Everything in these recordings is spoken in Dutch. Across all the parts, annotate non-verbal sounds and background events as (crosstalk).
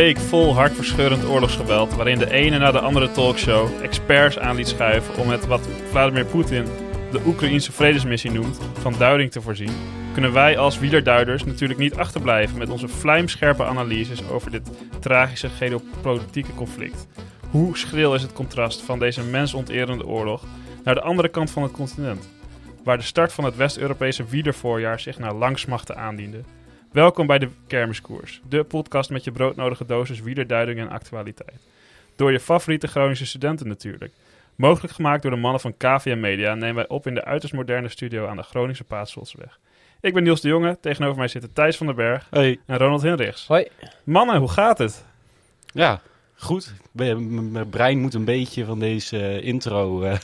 Week vol hartverscheurend oorlogsgeweld, waarin de ene na de andere talkshow experts aan liet schuiven om het wat Vladimir Poetin de Oekraïnse vredesmissie noemt, van duiding te voorzien, kunnen wij als wielerduiders natuurlijk niet achterblijven met onze vlijmscherpe analyses over dit tragische geopolitieke conflict. Hoe schril is het contrast van deze mensonterende oorlog naar de andere kant van het continent, waar de start van het West-Europese wielervoorjaar zich naar langsmachten aandiende. Welkom bij de Kermiskoers, de podcast met je broodnodige dosis wielerduiding en actualiteit. Door je favoriete Groningse studenten natuurlijk. Mogelijk gemaakt door de mannen van KVM Media nemen wij op in de uiterst moderne studio aan de Groningse Paatsolsweg. Ik ben Niels de Jonge, tegenover mij zitten Thijs van den Berg Hey. en Ronald Hinrichs. Hoi. Mannen, hoe gaat het? Ja, goed. Mijn brein moet een beetje van deze eh, intro. eh,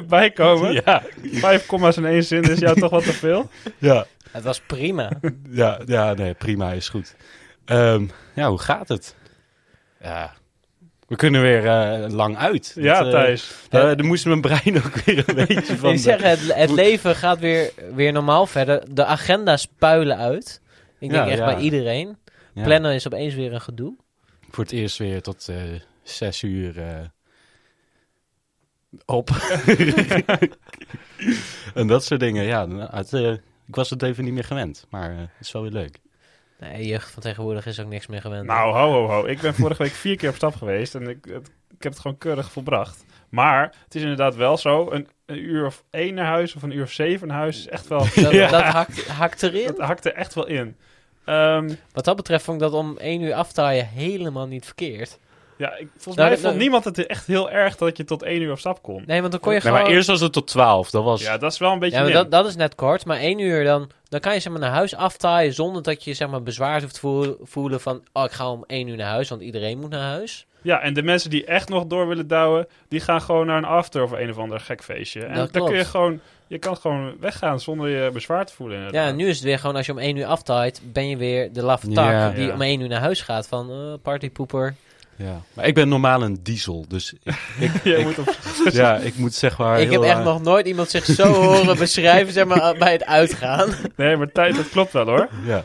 (laughs) Bijkomen? ja, Vijf komma's in één zin is jou toch wat te veel? ja, Het was prima. ja, ja, nee, prima, is goed. Ehm, ja, hoe gaat het? Ja, we kunnen weer eh, lang uit. Ja, Dat, eh, Thijs. eh, er moest mijn brein ook weer een (laughs) beetje van... ik zeg, het, het leven gaat weer, weer normaal verder. De agenda's puilen uit. Ik denk Ja, echt ja. bij iedereen. Ja, Plannen is opeens weer een gedoe. Voor het eerst weer tot eh, zes uur op. (laughs) en dat soort dingen, ja. nou, Het, ik was het even niet meer gewend, maar het is wel weer leuk. Nee, jeugd van tegenwoordig is ook niks meer gewend. Nou, ho, ho, ho. Ik ben vorige week vier keer op stap geweest en ik, het- ik heb het gewoon keurig volbracht. Maar het is inderdaad wel zo, een, een uur of één naar huis of een uur of zeven naar huis is echt wel... dat, Ja. dat hakt, hakt erin. Dat hakt er echt wel in. Ehm, Wat dat betreft vond ik dat om één uur aftaaien helemaal niet verkeerd. Ja, ik, volgens Nou, mij vond nou- niemand het echt heel erg dat je tot één uur op stap kon. Nee, want dan kon je Nee, gewoon... maar eerst was het tot twaalf, dat was... Ja, dat is wel een beetje Ja, dat, dat is net kort. Maar één uur, dan, dan kan je zeg maar, naar huis aftaaien zonder dat je zeg maar, bezwaar hoeft te voelen, voelen van... Oh, ik ga om één uur naar huis, want iedereen moet naar huis. Ja, en de mensen die echt nog door willen douwen, die gaan gewoon naar een after of een of ander gek feestje. En Dat dan kun je gewoon, je kan gewoon weggaan zonder je bezwaar te voelen. Ja, inderdaad. en nu is het weer gewoon als je om één uur aftaait, ben je weer de laffe tak Ja. die Ja. om één uur naar huis gaat van eh, partypoeper. Ja. Maar ik ben normaal een diesel, dus ik, (laughs) moet op, (laughs) ja, ik moet zeg maar ik heb echt nog nooit iemand zich zo (laughs) horen beschrijven zeg maar, bij het uitgaan. nee, maar tijd, dat klopt wel hoor. Ja.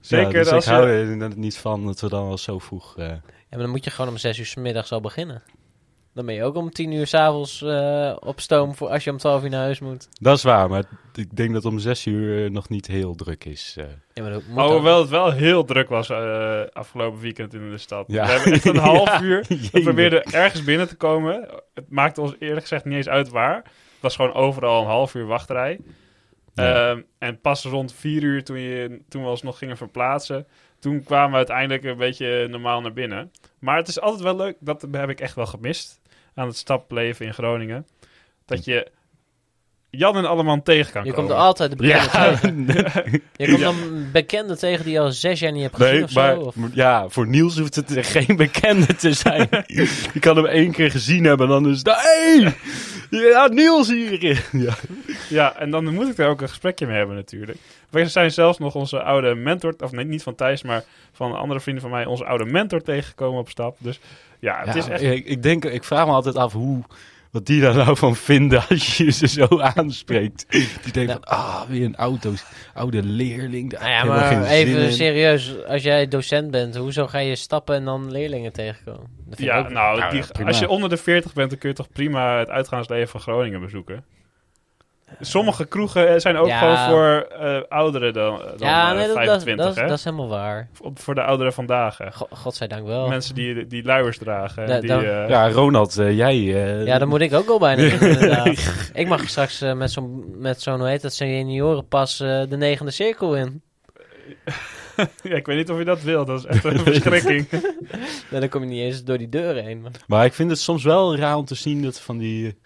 Zeker ja, dus als ik je- hou er niet van dat we dan al zo vroeg... eh, Ja, maar dan moet je gewoon om zes uur 's middags al beginnen. Dan ben je ook om tien uur s'avonds avonds op stoom voor als je om twaalf uur naar huis moet. Dat is waar, maar ik denk dat om zes uur eh, nog niet heel druk is. eh. Ja, maar dat moet Oh, hoewel het wel heel druk was eh, afgelopen weekend in de stad. Ja. We hebben echt een (laughs) half Ja, uur. (laughs) We probeerden ergens binnen te komen. Het maakte ons eerlijk gezegd niet eens uit waar. Het was gewoon overal een half uur wachtrij. Ja. Ehm, en pas rond vier uur, toen, je, toen we ons nog gingen verplaatsen, toen kwamen we uiteindelijk een beetje normaal naar binnen. Maar het is altijd wel leuk, dat heb ik echt wel gemist aan het stapleven in Groningen. Dat je Jan en Alleman tegen kan Je komen. komt er altijd de bekende Ja, tegen. Je komt dan een bekende tegen die je al zes jaar niet hebt gezien nee, of maar zo. Of... ja, voor Niels hoeft het geen bekende te zijn. (laughs) je kan hem één keer gezien hebben en dan is het... Hey! Ja, Niels hier! Ja. Ja, en dan moet ik er ook een gesprekje mee hebben natuurlijk. We zijn zelfs nog onze oude mentor, of nee, niet van Thijs, maar van andere vrienden van mij, onze oude mentor tegengekomen op stap. Dus ja, het Ja, is echt... ik, ik, denk, ik vraag me altijd af hoe... Wat die daar nou van vinden als je ze zo aanspreekt. Die denkt Nou. van, ah, weer een auto's, oude leerling. Daar Nou ja, maar even in. serieus. Als jij docent bent, hoezo ga je stappen en dan leerlingen tegenkomen? Dat vind ik Ja, ook- nou, Nou, die- als je onder de 40 bent, dan kun je toch prima het uitgaansleven van Groningen bezoeken. Sommige kroegen eh, zijn ook Ja. gewoon voor eh, ouderen dan, dan ja, eh, nee, dat, 25, dat, hè? dat is helemaal waar. Voor- Voor de ouderen vandaag. hè. Go- Godzijdank wel. Mensen die, die luiers dragen. Ja, die, dan- eh, Ja, Ronald, jij... eh, Ja, dan moet ik ook al bijna. (laughs) Ik mag straks met zo'n, met zo'n, hoe heet dat, seniorenpas eh de negende cirkel in. (laughs) ja, ik weet niet of je dat wil. Dat is echt (laughs) een verschrikking. Nee, dan kom je niet eens door die deur heen. maar- Maar ik vind het soms wel raar om te zien dat van die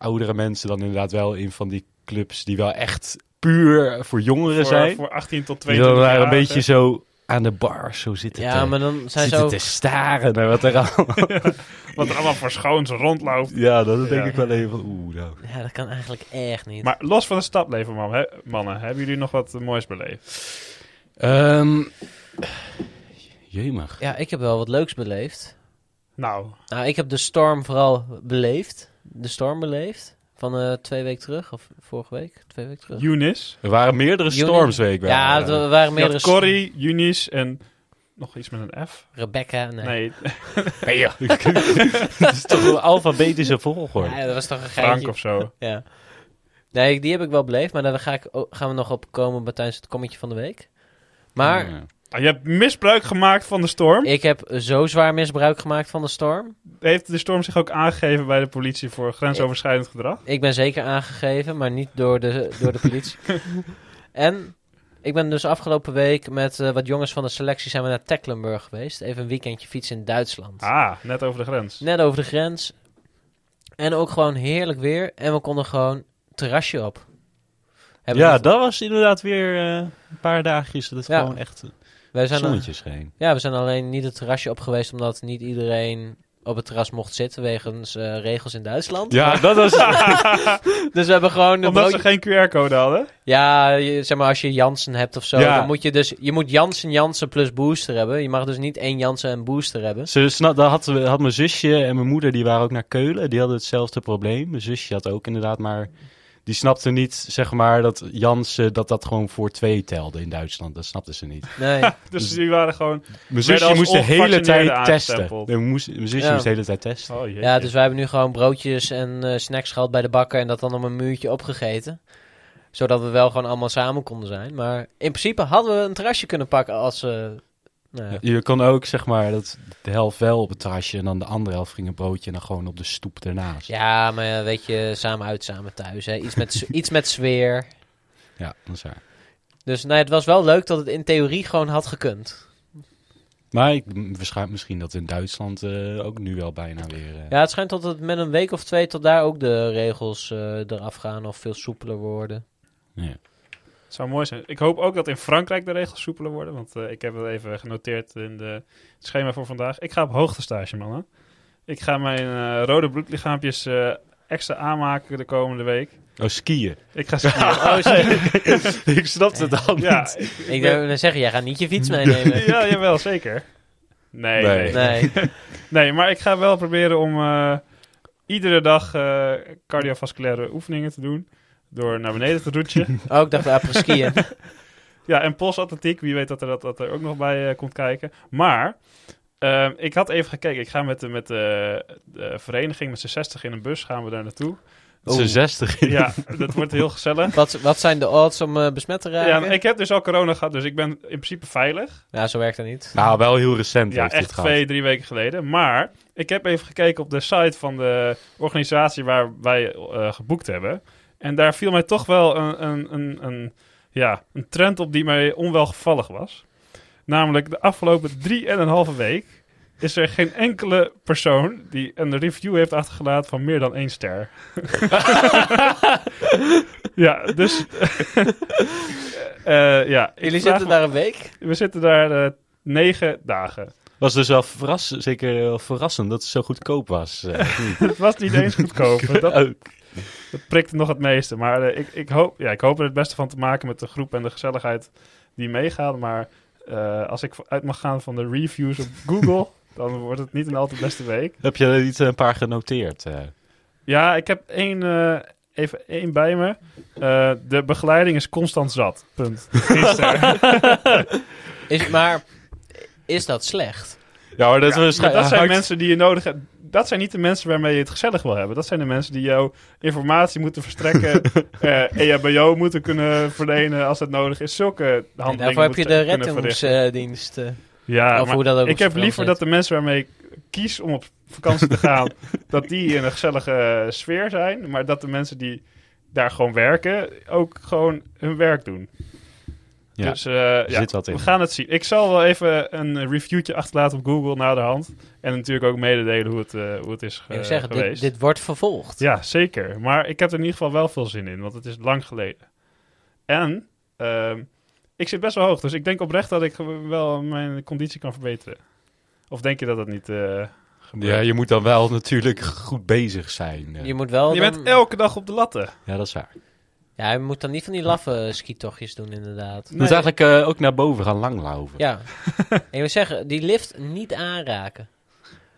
oudere mensen dan inderdaad wel in van die clubs die wel echt puur voor jongeren voor, zijn. voor 18 tot die dan 22 daar jaar. een beetje zo aan de bar zo zitten Ja, te, maar dan zijn ze ook... te staren naar wat er (laughs) allemaal... (laughs) Wat er allemaal voor schoons rondloopt. ja, dat denk Ja. ik wel even van oeh, nou. Ja, dat kan eigenlijk echt niet. Maar los van het stadleven, man, hè, mannen. Hebben jullie nog wat moois beleefd? Ehm jemig. Ja, ik heb wel wat leuks beleefd. Nou, Nou, ik heb de storm vooral beleefd. De storm beleefd. Van eh, twee weken terug, of vorige week, twee weken terug. Eunice. Er waren meerdere storms, ik wel. Ja, er waren meerdere... had Corrie, Eunice en nog iets met een F. Rebecca, nee. Nee, Het (laughs) is toch een alfabetische volgorde. Ja, dat was toch een Frank geintje. of zo. (laughs) Ja. Nee, die heb ik wel beleefd, maar daar ga ik, ook- gaan we nog op komen bij- tijdens het kommetje van de week. Maar Ja. Je hebt misbruik gemaakt van de storm. ik heb zo zwaar misbruik gemaakt van de storm. Heeft de storm zich ook aangegeven bij de politie voor grensoverschrijdend gedrag? Ik ben zeker aangegeven, maar niet door de, door de politie. (laughs) en ik ben dus afgelopen week met eh, wat jongens van de selectie zijn we naar Tecklenburg geweest. Even een weekendje fietsen in Duitsland. Ah, net over de grens. Net over de grens. En ook gewoon heerlijk weer. En we konden gewoon terrasje op. Hebben Ja, dat was inderdaad weer eh, een paar dagjes dat het Ja. gewoon echt wij zijn zonnetje scheen. Ja, we zijn alleen niet het terrasje op geweest omdat niet iedereen op het terras mocht zitten wegens eh, regels in Duitsland. Ja, dat was... (laughs) Dus we hebben gewoon Omdat broodje- ze geen QR-code hadden. Ja, je- zeg maar als je Jansen hebt of zo, Ja. dan moet je dus je moet Jansen Jansen plus booster hebben. Je mag dus niet één Jansen en booster hebben. Ze snap, dat had, had mijn zusje en mijn moeder, die waren ook naar Keulen. Die hadden hetzelfde probleem. Mijn zusje had ook inderdaad, maar die snapte niet, zeg maar, dat Jansen, dat dat gewoon voor twee telde in Duitsland. Dat snapte ze niet. Nee. (laughs) Dus die waren gewoon... Mijn zusje moest de hele tijd testen. aangestempeld. Nee, moest, mijn zusje Ja. moest de hele tijd testen. Oh. Ja, dus wij hebben nu gewoon broodjes en eh, snacks gehad bij de bakker en dat dan op een muurtje opgegeten. Zodat we wel gewoon allemaal samen konden zijn. Maar in principe hadden we een terrasje kunnen pakken als... eh nou ja. Je kon ook, zeg maar, dat de helft wel op het terrasje en dan de andere helft ging een broodje en dan gewoon op de stoep ernaast. Ja, maar weet je, samen uit, samen thuis. Hè. Iets, met, (laughs) iets met sfeer. Ja, dat is waar. Dus nee, het was wel leuk dat het in theorie gewoon had gekund. Maar ik, waarschijnlijk misschien dat in Duitsland eh, ook nu wel bijna weer... eh, Ja, het schijnt dat het met een week of twee tot daar ook de regels eh, eraf gaan of veel soepeler worden. ja. Het zou mooi zijn. Ik hoop ook dat in Frankrijk de regels soepeler worden. Want eh, ik heb het even genoteerd in de, het schema voor vandaag. Ik ga op hoogtestage, mannen. Ik ga mijn eh, rode bloedlichaampjes eh, extra aanmaken de komende week. Oh, skiën. Ik ga skiën. Oh, (laughs) ik snapte het (laughs) dan ja, niet. ik, Ik ben- wil zeggen, jij gaat niet je fiets meenemen. (laughs) ja, jawel, zeker. Nee, nee. Nee. nee. Nee. maar ik ga wel proberen om eh, iedere dag eh, cardiovasculaire oefeningen te doen. Door naar beneden te roetjen. (laughs) Oh, ik dacht après skiën. (laughs) Ja, en polsatletiek, wie weet dat er, dat, dat er ook nog bij eh, komt kijken. Maar, ehm, ik had even gekeken. Ik ga met de, met de, de vereniging, met z'n 60 in een bus, gaan we daar naartoe. Een 60. Ja, dat wordt heel gezellig. Wat, wat zijn de odds om eh, besmet te Ja, raken? ik heb dus al corona gehad, dus ik ben in principe veilig. Ja, zo werkt dat niet. Nou, wel heel recent Ja, heeft dit echt gehad. twee, drie weken geleden. Maar ik heb even gekeken op de site van de organisatie waar wij eh, geboekt hebben. En daar viel mij toch wel een, een, een, een, ja, een trend op die mij onwelgevallig was. Namelijk de afgelopen drie en een halve week is er geen enkele persoon die een review heeft achtergelaten van meer dan één ster. (laughs) ja, dus... (laughs) eh, ja, Jullie zitten me- daar een week? We zitten daar eh, negen dagen. Was dus wel verras, zeker wel verrassend dat het zo goedkoop was. eh? (laughs) Het was niet eens goedkoop. Dat, Ook. Dat prikte nog het meeste. Maar eh, ik, ik, hoop, ja, ik hoop er het beste van te maken met de groep en de gezelligheid die meegaat. Maar eh, als ik uit mag gaan van de reviews op (laughs) Google, dan wordt het niet een al te beste week. Heb je er niet een paar genoteerd? eh? Ja, ik heb één, eh, even één bij me. Eh, de begeleiding is constant zat. Punt. (laughs) Is, maar is dat slecht? Ja, maar dat, Ja, is maar dat zijn (laughs) mensen die je nodig hebt. Dat zijn niet de mensen waarmee je het gezellig wil hebben. Dat zijn de mensen die jou informatie moeten verstrekken. (laughs) eh EHBO moeten kunnen verlenen als het nodig is. Zulke En handelingen daarvoor heb je de reddingsdienst. eh Ja, of maar hoe dat ook ik heb liever dat de mensen waarmee ik kies om op vakantie te gaan... (laughs) dat die in een gezellige eh, sfeer zijn. Maar dat de mensen die daar gewoon werken... ook gewoon hun werk doen. Ja, Dus eh, er ja, zit wat in. we gaan het zien. Ik zal wel even een reviewtje achterlaten op Google na de hand. En natuurlijk ook mededelen hoe het, eh, hoe het is Ik ge- zeggen, dit, geweest. dit wordt vervolgd. Ja, zeker. Maar ik heb er in ieder geval wel veel zin in, want het is lang geleden. En ehm, ik zit best wel hoog, dus ik denk oprecht dat ik wel mijn conditie kan verbeteren. Of denk je dat dat niet eh gebeurt? Ja, je moet dan wel natuurlijk goed bezig zijn. Je moet wel... je dan- bent elke dag op de latten. Ja, dat is waar. Ja, je moet dan niet van die laffe skitochtjes doen, inderdaad. Je moet eigenlijk eh, ook naar boven gaan langlaufen. Ja. en je moet zeggen, die lift niet aanraken.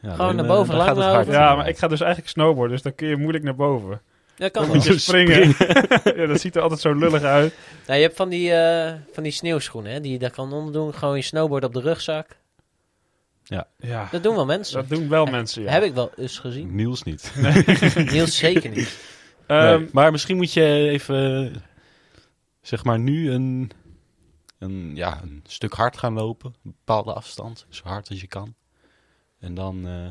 Ja, Gewoon dan, naar eh, boven dan gaat het langlopen. Ja, maar ik ga dus eigenlijk snowboarden, dus dan kun je moeilijk naar boven. Dat kan Dan wel. moet je (laughs) springen. (laughs) ja, dat ziet er altijd zo lullig uit. Nou, je hebt van die, eh, van die sneeuwschoenen, hè, die je daar kan onderdoen. Gewoon je snowboard op de rugzak. Ja, Dat doen wel mensen. dat doen wel mensen, ja. Heb ik wel eens gezien. Niels niet. (laughs) Niels zeker niet. Ehm, Maar misschien moet je even, zeg maar, nu een, een, ja, een stuk hard gaan lopen. Een bepaalde afstand, zo hard als je kan. En dan eh,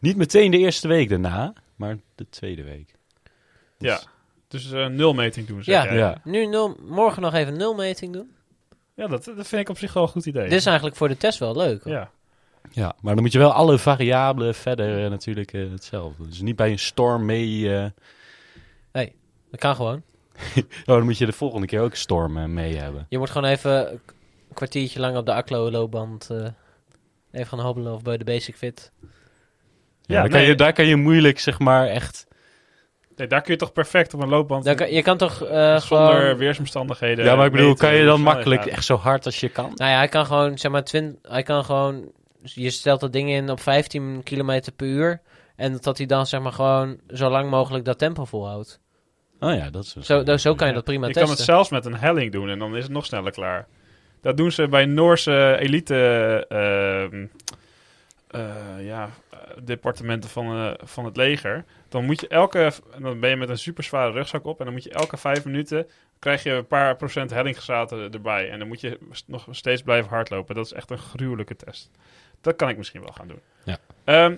niet meteen de eerste week daarna, maar de tweede week. Dus- Ja. Dus eh nulmeting doen, zeg Ja. jij. Ja. Nu nul, morgen nog even nulmeting doen. Ja, dat, dat vind ik op zich wel een goed idee. Dit is eigenlijk voor de test wel leuk. hoor. ja. Ja, maar dan moet je wel alle variabelen verder eh, natuurlijk hetzelfde. Dus niet bij een storm mee. Dat kan gewoon. (laughs) oh, dan moet je de volgende keer ook storm eh, mee hebben. Je moet gewoon even een kwartiertje lang op de Aklo-loopband eh, even gaan hobbelen of bij de Basic Fit. Ja, Ja, daar, kan je, daar kan je moeilijk, zeg maar, echt. Nee, daar kun je toch perfect op een loopband kan, je kan toch eh, zonder gewoon... weersomstandigheden. ja, maar ik bedoel, kan je dan makkelijk gaat. echt zo hard als je kan? Nou ja, hij kan gewoon, zeg maar, twin, hij kan gewoon... Je stelt dat ding in op 15 km per uur. En dat hij dan, zeg maar, gewoon zo lang mogelijk dat tempo volhoudt. Oh ja, dat is zo. Zo, kan je dat prima Je kan testen. het zelfs met een helling doen en dan is het nog sneller klaar. Dat doen ze bij Noorse elite ehm, eh, ja, departementen van, eh, van het leger. Dan moet je elke, dan ben je met een super zware rugzak op en dan moet je elke vijf minuten krijg je een paar procent hellingsgraden erbij. En dan moet je nog steeds blijven hardlopen. Dat is echt een gruwelijke test. Dat kan ik misschien wel gaan doen. Ja. Ehm,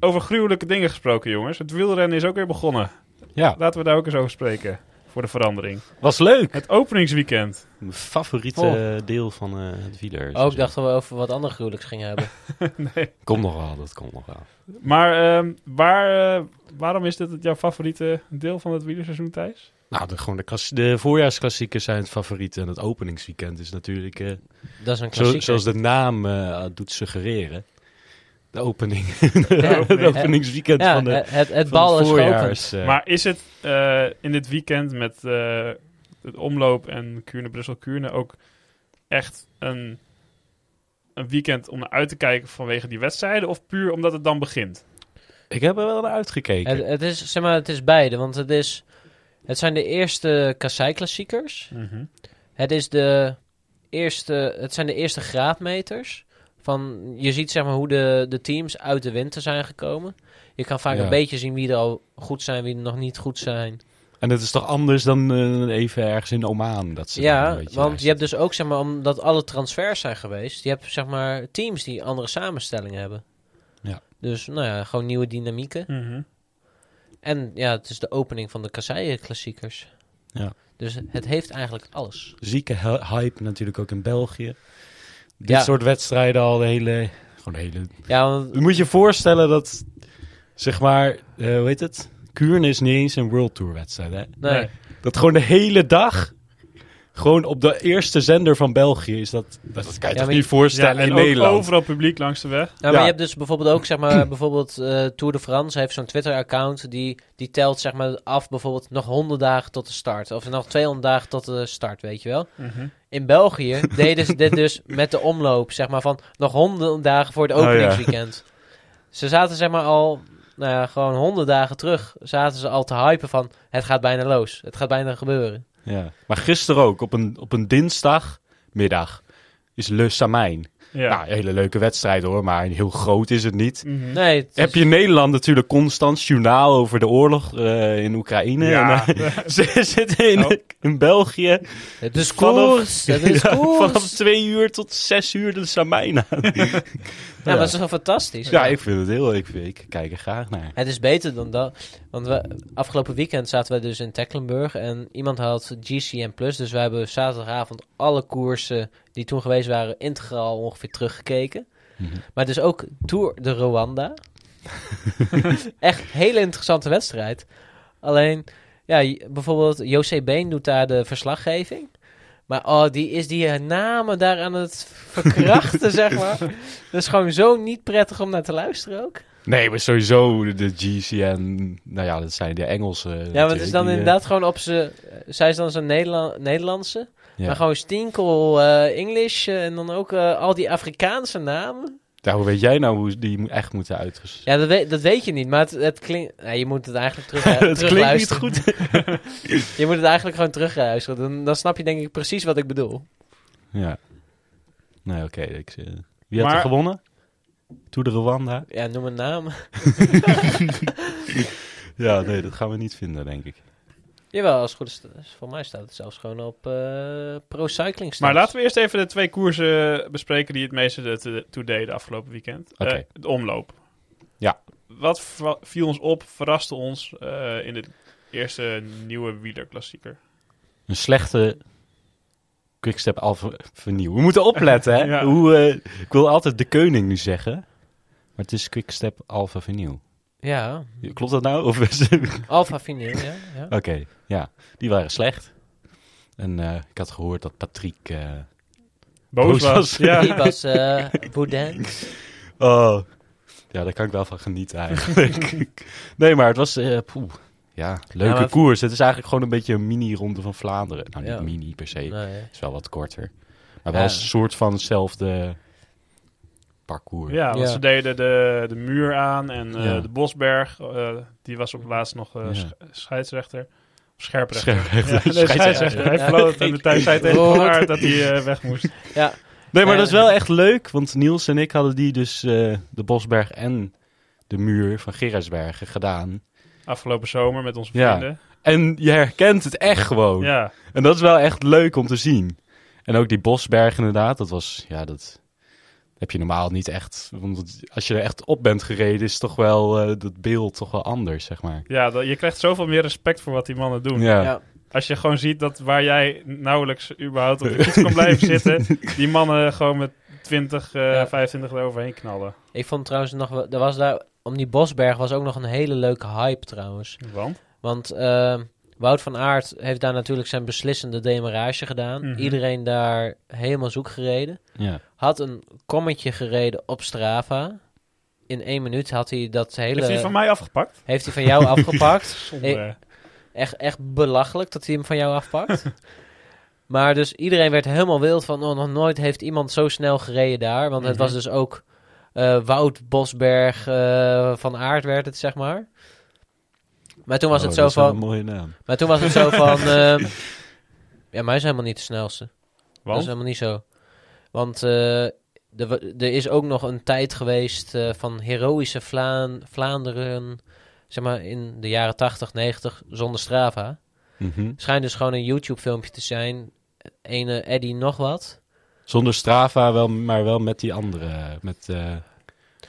over gruwelijke dingen gesproken, jongens. Het wielrennen is ook weer begonnen. Ja, Laten we daar ook eens over spreken. Voor de verandering. was leuk. Het openingsweekend. Mijn favoriete Oh. deel van eh, het wieler. Ook dachten we over wat andere gruwelijks gingen hebben. (laughs) nee. Komt nog wel, dat komt nog wel. Maar ehm, waar, eh, waarom is dit het jouw favoriete deel van het wielerseizoen, Thijs? Nou, de, gewoon de, klas- de voorjaarsklassiekers zijn het favoriet. En het openingsweekend is natuurlijk, eh, Dat is een zo, klassieker. zoals de naam eh, doet suggereren. De opening. (laughs) Het openingsweekend ja, van de, het, het, van bal de is eh, Maar is het eh, in dit weekend met eh, het omloop en Kuurne-Brussel-Kuurne ook echt een, een weekend om naar uit te kijken vanwege die wedstrijden? Of puur omdat het dan begint? ik heb er wel naar uitgekeken. Het, het, is, zeg maar, het is beide, want het, is, het zijn de eerste Kassei-klassiekers. Het, is de eerste, het zijn de eerste graadmeters. Van, je ziet zeg maar, hoe de, de teams uit de winter zijn gekomen. Je kan vaak Ja. een beetje zien wie er al goed zijn, wie er nog niet goed zijn. En het is toch anders dan eh, even ergens in Oman. Dat ze Ja, een beetje want je hebt dus ook, zeg maar, omdat alle transfers zijn geweest, je hebt zeg maar teams die andere samenstellingen hebben. Ja. Dus, nou ja, gewoon nieuwe dynamieken. Mhm. En ja, het is de opening van de Kasseien-klassiekers. Ja. Dus het heeft eigenlijk alles. zieke hy- hype natuurlijk ook in België. Dit Ja. soort wedstrijden al de hele... Gewoon de hele... Ja, want, Je moet je voorstellen dat, zeg maar, eh, hoe heet het? Kuurne is niet eens een World Tour wedstrijd, hè? nee. Nee. Dat gewoon de hele dag, gewoon op de eerste zender van België is dat... Dat, dat kan je Ja, toch niet voorstellen Ja, en in ook Nederland? overal publiek langs de weg. Ja, maar Ja. je hebt dus bijvoorbeeld ook, zeg maar, (clears throat) bijvoorbeeld eh, Tour de France heeft zo'n Twitter-account die, die telt, zeg maar, af bijvoorbeeld nog 100 dagen tot de start. Of nog 200 dagen tot de start, weet je wel. Mhm. In België (laughs) deden ze dit dus met de omloop, zeg maar, van nog 100 dagen voor het Oh, ja. openingsweekend. Ze zaten, zeg maar, al, nou ja, gewoon 100 dagen terug, zaten ze al te hypen van, het gaat bijna los. Het gaat bijna gebeuren. Ja. Maar gisteren ook, op een, op een dinsdagmiddag, is Le Samijn. Ja. Nou, een hele leuke wedstrijd hoor, maar heel groot is het niet. Mhm. Nee, het Heb je in Nederland natuurlijk constant journaal over de oorlog eh, in Oekraïne. Ja. En, eh, (laughs) ze zitten in, Oh. in België het is vanaf- koers, het is (laughs) ja, koers. vanaf twee uur tot zes uur de Samijn aan. (laughs) Ja, dat is wel fantastisch. Ja, ik vind het heel... Ik, ik kijk er graag naar. Het is beter dan dat. Want we, afgelopen weekend zaten we dus in Tecklenburg. En iemand had GCN Plus. Dus we hebben zaterdagavond alle koersen die toen geweest waren integraal ongeveer teruggekeken. Mhm. Maar dus ook Tour de Rwanda. (laughs) Echt hele interessante wedstrijd. Alleen, ja, bijvoorbeeld José Been doet daar de verslaggeving. Maar oh, die is die namen daar aan het verkrachten, (laughs) zeg maar. Dat is gewoon zo niet prettig om naar te luisteren ook. Nee, maar sowieso de GCN, nou ja, dat zijn de Engelse. Ja, maar het natuurlijk, is dan die, eh, inderdaad gewoon op ze. Zij is dan zo'n Nederla Nederlandse. Ja. Maar gewoon stinkel eh English eh, en dan ook eh, al die Afrikaanse namen. Ja, hoe weet jij nou hoe die echt moeten uitgesproken Ja, dat weet, dat weet je niet, maar het, het klinkt... Ja, je moet het eigenlijk terug, (laughs) Het klinkt niet terugluisteren. goed. (laughs) Je moet het eigenlijk gewoon terugluisteren. Dan, dan snap je denk ik precies wat ik bedoel. Ja. Nee, oké. ik, Wie had Maar- er gewonnen? Tour de Rwanda? Ja, noem een naam. (laughs) Ja, nee, dat gaan we niet vinden, denk ik. Jawel, als het goed is, voor mij staat het zelfs gewoon op eh Pro Cycling Maar laten we eerst even de twee koersen bespreken die het meeste te- toe deden afgelopen weekend. Oké. Eh, de omloop. Ja. Wat viel ons op, verraste ons eh, in de eerste nieuwe wielerklassieker? Een slechte Quickstep Alpha vernieuw. We moeten opletten, hè? (laughs) Ja. Hoe, eh, ik wil altijd de koning nu zeggen. Maar het is Quickstep Alpha vernieuw. Ja, Klopt dat nou? Of Vinyl, ja. ja. (laughs) Oké, ja. Die waren slecht. En eh, ik had gehoord dat Patrick... eh, Boos, Boos was. was. Ja. Die was eh (laughs) Boudin. Oh, ja, daar kan ik wel van genieten eigenlijk. (laughs) nee, maar het was, eh, poeh, ja, leuke Ja, maar- koers. Het is eigenlijk gewoon een beetje een mini-ronde van Vlaanderen. Nou, niet Ja. mini per se. Nee, Het is wel wat korter. Maar wel Ja. een soort van hetzelfde parcours. Ja, want Ja. ze deden de, de muur aan en eh, Ja. de Bosberg, eh, die was op het laatst nog eh, Ja. sch- scheidsrechter. Of scherprechter. Scherprechter. Ja, nee, scheidsrechter. Hij Ja. floot en de tijd zei (laughs) tegen elkaar dat hij eh, weg moest. ja. Nee, maar dat is wel echt leuk, want Niels en ik hadden die dus eh, de Bosberg en de muur van Gerardsbergen gedaan. Afgelopen zomer met onze Ja. vrienden. En je herkent het echt gewoon. Ja, En dat is wel echt leuk om te zien. En ook die Bosberg inderdaad, dat was, ja, dat heb je normaal niet echt. Want als je er echt op bent gereden, is toch wel eh, dat beeld toch wel anders, zeg maar. ja dat, je krijgt zoveel meer respect voor wat die mannen doen. Ja, ja. Als je gewoon ziet dat waar jij nauwelijks überhaupt op de fiets kon blijven (laughs) zitten, die mannen gewoon met 20, eh, Ja. 25 eroverheen knallen. Ik vond trouwens nog... wel- Er was daar... Om die Bosberg was ook nog een hele leuke hype trouwens. Want? Want eh, Wout van Aert heeft daar natuurlijk zijn beslissende demarage gedaan. Mhm. Iedereen daar helemaal zoek gereden. ja. Had een kommetje gereden op Strava. In één minuut had hij dat hele... Heeft hij van mij afgepakt? heeft hij van jou (laughs) afgepakt. Eh, eh, Echt, echt belachelijk dat hij hem van jou afpakt. (laughs) maar dus iedereen werd helemaal wild van... Oh, nog nooit heeft iemand zo snel gereden daar. Want het Mhm. was dus ook eh, Wout Bosberg eh, van Aert werd het, zeg maar. Maar toen was Oh, het dat zo van... een mooie naam. Maar toen was het zo van... (laughs) ehm, ja, maar hij is helemaal niet de snelste. Dat is want? helemaal niet zo. Want eh, er, is ook nog een tijd geweest eh, van heroïsche Vlaan, Vlaanderen... Zeg maar in de jaren 80, 90, zonder Strava. Mhm. Schijnt dus gewoon een YouTube-filmpje te zijn. Ene Eddie nog wat. Zonder Strava, wel, maar wel met die andere, met, eh,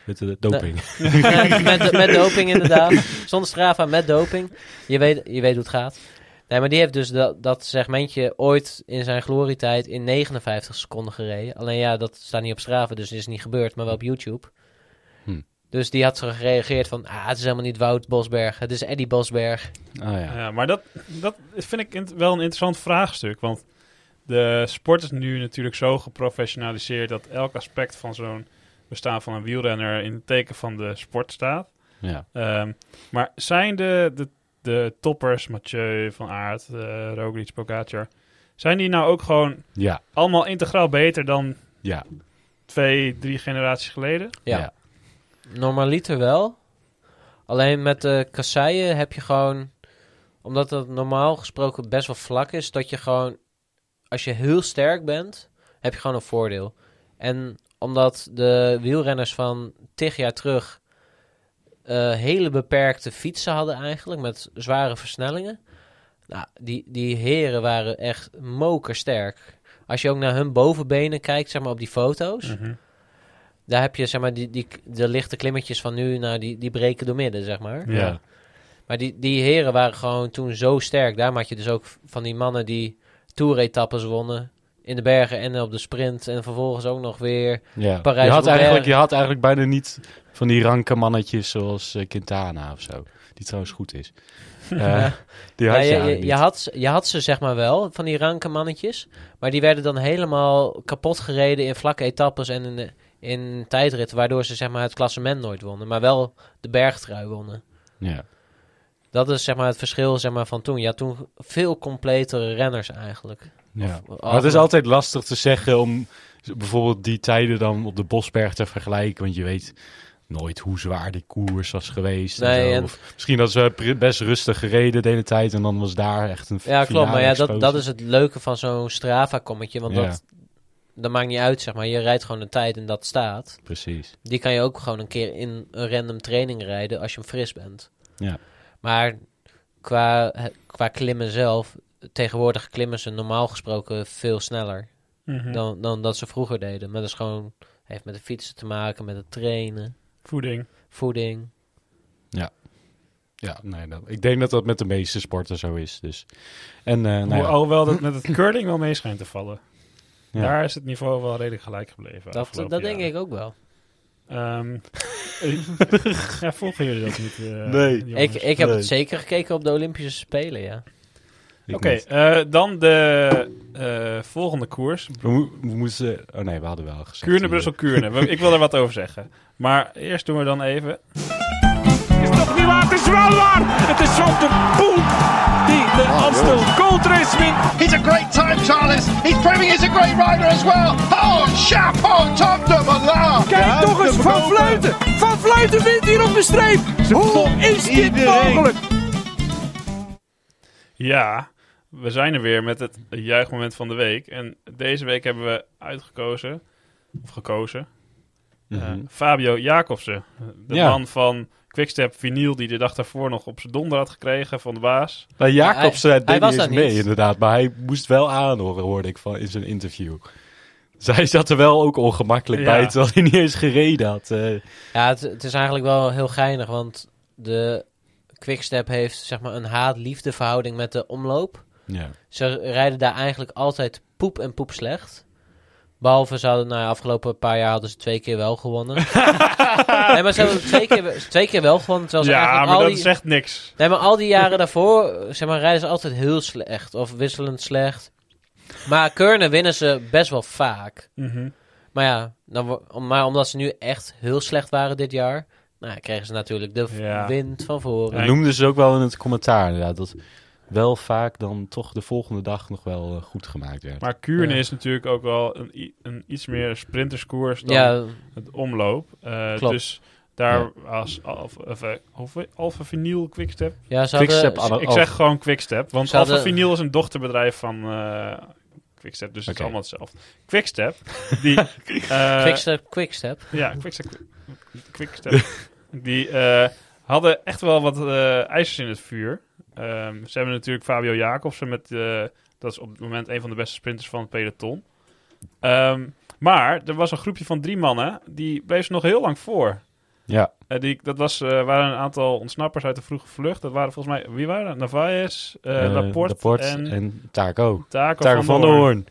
met de doping. (laughs) Met, met doping inderdaad. Zonder Strava, met doping. Je weet, je weet hoe het gaat. Nee, maar die heeft dus dat, dat segmentje ooit in zijn glorietijd in 59 seconden gereden. Alleen ja, dat staat niet op Strava, dus is niet gebeurd, maar wel op YouTube. Hm. Dus die had zo gereageerd van, ah, het is helemaal niet Wout Bosberg, het is Eddie Bosberg. Oh ja. Ja, maar dat, dat vind ik wel een interessant vraagstuk. Want de sport is nu natuurlijk zo geprofessionaliseerd dat elk aspect van zo'n bestaan van een wielrenner in het teken van de sport staat. ja. Ehm, maar zijn de, de, de toppers, Mathieu, Van Aert, uh, Roglic, Pogacar, zijn die nou ook gewoon Ja. allemaal integraal beter dan Ja. twee, drie generaties geleden? Ja. Ja. Normaliter wel. Alleen met de kasseien heb je gewoon... Omdat het normaal gesproken best wel vlak is... dat je gewoon... Als je heel sterk bent... heb je gewoon een voordeel. En omdat de wielrenners van tig jaar terug... eh, hele beperkte fietsen hadden eigenlijk... met zware versnellingen... Nou, die, die heren waren echt mokersterk. Als je ook naar hun bovenbenen kijkt, zeg maar op die foto's... Mhm. Daar heb je zeg maar die, die, de lichte klimmetjes van nu, nou, die, die breken door midden, zeg maar. Ja. Maar die, die heren waren gewoon toen zo sterk. Daarom had je dus ook van die mannen die toeretappes wonnen. In de bergen en op de sprint. En vervolgens ook nog weer. Ja. Parijs- je, had eigenlijk, je had eigenlijk bijna niet van die ranke mannetjes zoals eh, Quintana of zo. Die trouwens goed is. (laughs) Eh, die had Ja, je, je, had, je had ze zeg maar wel, van die ranke mannetjes. Maar die werden dan helemaal kapot gereden in vlakke etappes en in de, in tijdritten, waardoor ze zeg maar, het klassement nooit wonnen, maar wel de bergtrui wonnen. Ja. Dat is zeg maar, het verschil zeg maar, van toen. Ja, toen veel completere renners eigenlijk. Ja. Of- Maar het is altijd lastig te zeggen om bijvoorbeeld die tijden dan op de Bosberg te vergelijken. Want je weet nooit hoe zwaar die koers was geweest. en Nee, zo. en- Of misschien dat ze best rustig gereden de hele tijd en dan was daar echt een Ja, klopt. Maar ja, dat, dat is het leuke van zo'n Strava-kommetje. Want Ja. dat, dat maakt niet uit, zeg maar. Je rijdt gewoon een tijd en dat staat. Precies. Die kan je ook gewoon een keer in een random training rijden als je hem fris bent. Ja. Maar qua, qua klimmen zelf, tegenwoordig klimmen ze normaal gesproken veel sneller Mhm. dan, dan dat ze vroeger deden. Maar dat is gewoon, heeft met de fietsen te maken, met het trainen, Voeding. voeding. Ja, nee, dat, ik denk dat dat met de meeste sporten zo is. Dus. En, eh, nou ja, Alhoewel dat (laughs) met het curling wel mee schijnt te vallen. Ja. Daar is het niveau wel redelijk gelijk gebleven. Dat, dat denk ik ook wel. Ehm, (laughs) ja, volgen jullie dat niet? eh, Nee. Ik, ik heb Nee. het zeker gekeken op de Olympische Spelen, ja. Oké, eh, dan de eh, volgende koers. We, mo- we moesten... Oh nee, we hadden wel gezegd. Kuurne, Brussel, Kuurne. Ik wil er wat over zeggen. Maar eerst doen we dan even... is toch niet waar? Het is wel waar! Het is Van der Poel die de Amstel Gold Race wint. He's a great time, Charles. He's proving he's a great rider as well. Oh, chapeau, top de Malin. Kijk toch eens, Van Vleuten! Van Vleuten wint hier op de streep! Hoe is dit mogelijk? Ja, we zijn er weer met het juichmoment van de week. En deze week hebben we uitgekozen, of gekozen, eh, Mhm. Fabio Jacobsen. De Ja. man van Quickstep Vinyl, die de dag daarvoor nog op zijn donder had gekregen van de baas. Nou, Jacobs Hij- hij, hij deed was niet eens mee, niet. inderdaad. Maar hij moest wel aanhoren, hoorde ik van, in zijn interview. Zij zat er wel ook ongemakkelijk Ja. bij, terwijl hij niet eens gereden had. eh. Ja, het, het is eigenlijk wel heel geinig, want de Quickstep heeft zeg maar een haat-liefde verhouding met de omloop. Ja. Ze rijden daar eigenlijk altijd poep en poep slecht. Behalve ze hadden, nou ja, afgelopen paar jaar hadden ze twee keer wel gewonnen. (laughs) nee, maar ze hebben twee keer, twee keer wel gewonnen. Terwijl ze ja, eigenlijk maar al dat die, is echt niks. Nee, maar al die jaren daarvoor, zeg maar, rijden ze altijd heel slecht. Of wisselend slecht. Maar Keurne winnen ze best wel vaak. Mhm. Maar ja, dan, maar omdat ze nu echt heel slecht waren dit jaar... Nou, kregen ze natuurlijk de Ja. wind van voren. Dat noemden ze ook wel in het commentaar, inderdaad. Dat wel vaak dan toch de volgende dag nog wel eh, goed gemaakt werd. Maar Kuurne Ja. is natuurlijk ook wel een, een iets meer sprinterskoers dan ja, het omloop. Eh, Klopt. Dus daar als Alfa, of, eh, Alfa, Alfa Vinyl Quickstep. ja, ze Quickstep hadden... alle- Ik zeg gewoon Quickstep, want hadden- Alfa Vinyl is een dochterbedrijf van eh, Quickstep, dus het is allemaal hetzelfde. Quickstep, die... (laughs) eh, Quickstep, Quickstep. Ja, Quickstep. Quickstep. (laughs) die eh, hadden echt wel wat eh ijzers in het vuur. Ehm, ze hebben natuurlijk Fabio Jacobsen met... eh, dat is op het moment een van de beste sprinters van het peloton. Ehm, maar er was een groepje van drie mannen, die bleef ze nog heel lang voor. Ja, Eh, die, dat was, eh, waren een aantal ontsnappers uit de vroege vlucht. Dat waren volgens mij, wie waren dat? Eh, Laporte, en, en, Taco. Taco, Taco van, van der Hoorn.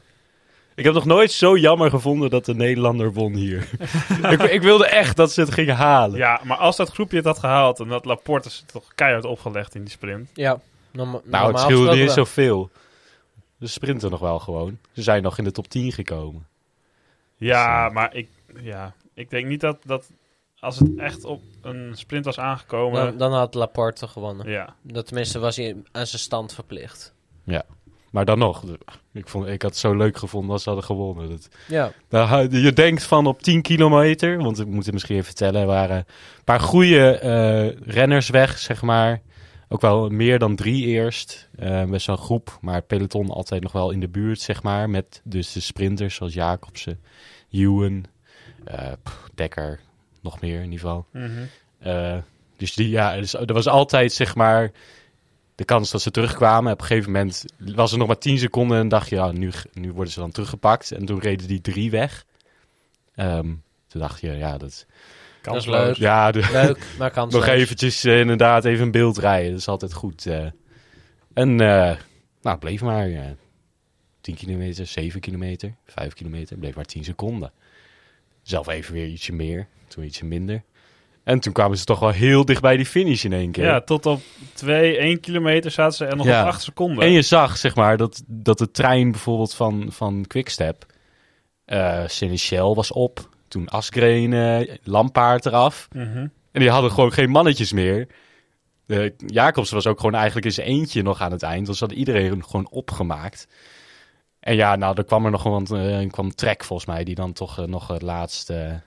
Ik heb nog nooit zo jammer gevonden dat de Nederlander won hier. (laughs) ik, ik wilde echt dat ze het gingen halen. Ja, maar als dat groepje het had gehaald en dat Laporte is toch keihard opgelegd in die sprint. Ja. Norma- nou, het normaal scheelde niet zoveel. Ze sprinten nog wel gewoon. Ze zijn nog in de top 10 gekomen. Ja, Zo. maar ik, ja, ik denk niet dat, dat als het echt op een sprint was aangekomen. Dan, dan had Laporte gewonnen. ja, Dat tenminste was hij aan zijn stand verplicht. Maar dan nog, ik, vond, ik had het zo leuk gevonden als ze hadden gewonnen. Dat, Ja. Nou, je denkt van op 10 kilometer, want ik moet het misschien even vertellen, er waren een paar goede eh, renners weg, zeg maar. Ook wel meer dan drie eerst, eh best wel een groep, maar het peloton altijd nog wel in de buurt, zeg maar. Met dus de sprinters zoals Jacobsen, Ewan, eh, Dekker, nog meer in ieder geval. Mhm. Dus die, ja, dus er was altijd zeg maar de kans dat ze terugkwamen. Op een gegeven moment was er nog maar 10 seconden en dacht je, ja, nu, nu worden ze dan teruggepakt. En toen reden die drie weg. Ehm, toen dacht je, ja, dat, Dat is Kansloos. leuk. ja de, Leuk, maar kan (laughs) nog eventjes eh, inderdaad even een beeld rijden. Dat is altijd goed. eh. En eh, nou, het bleef maar eh 10 kilometer, 7 kilometer, 5 kilometer. bleef maar 10 seconden. Zelf even weer ietsje meer, toen ietsje minder. En toen kwamen ze toch wel heel dicht bij die finish in één keer. ja, tot op 2, 1 kilometer zaten ze er nog Ja. op 8 seconden. En je zag, zeg maar, dat, dat de trein bijvoorbeeld van, van Quickstep, Senechel was op. toen Asgreen, eh Lampaard eraf. Mhm. En die hadden gewoon geen mannetjes meer. Eh Jacobs was ook gewoon eigenlijk in zijn eentje nog aan het eind. Dus hadden iedereen gewoon opgemaakt. En ja, nou, er kwam er nog een, eh, kwam Trek volgens mij, die dan toch eh, nog het laatste...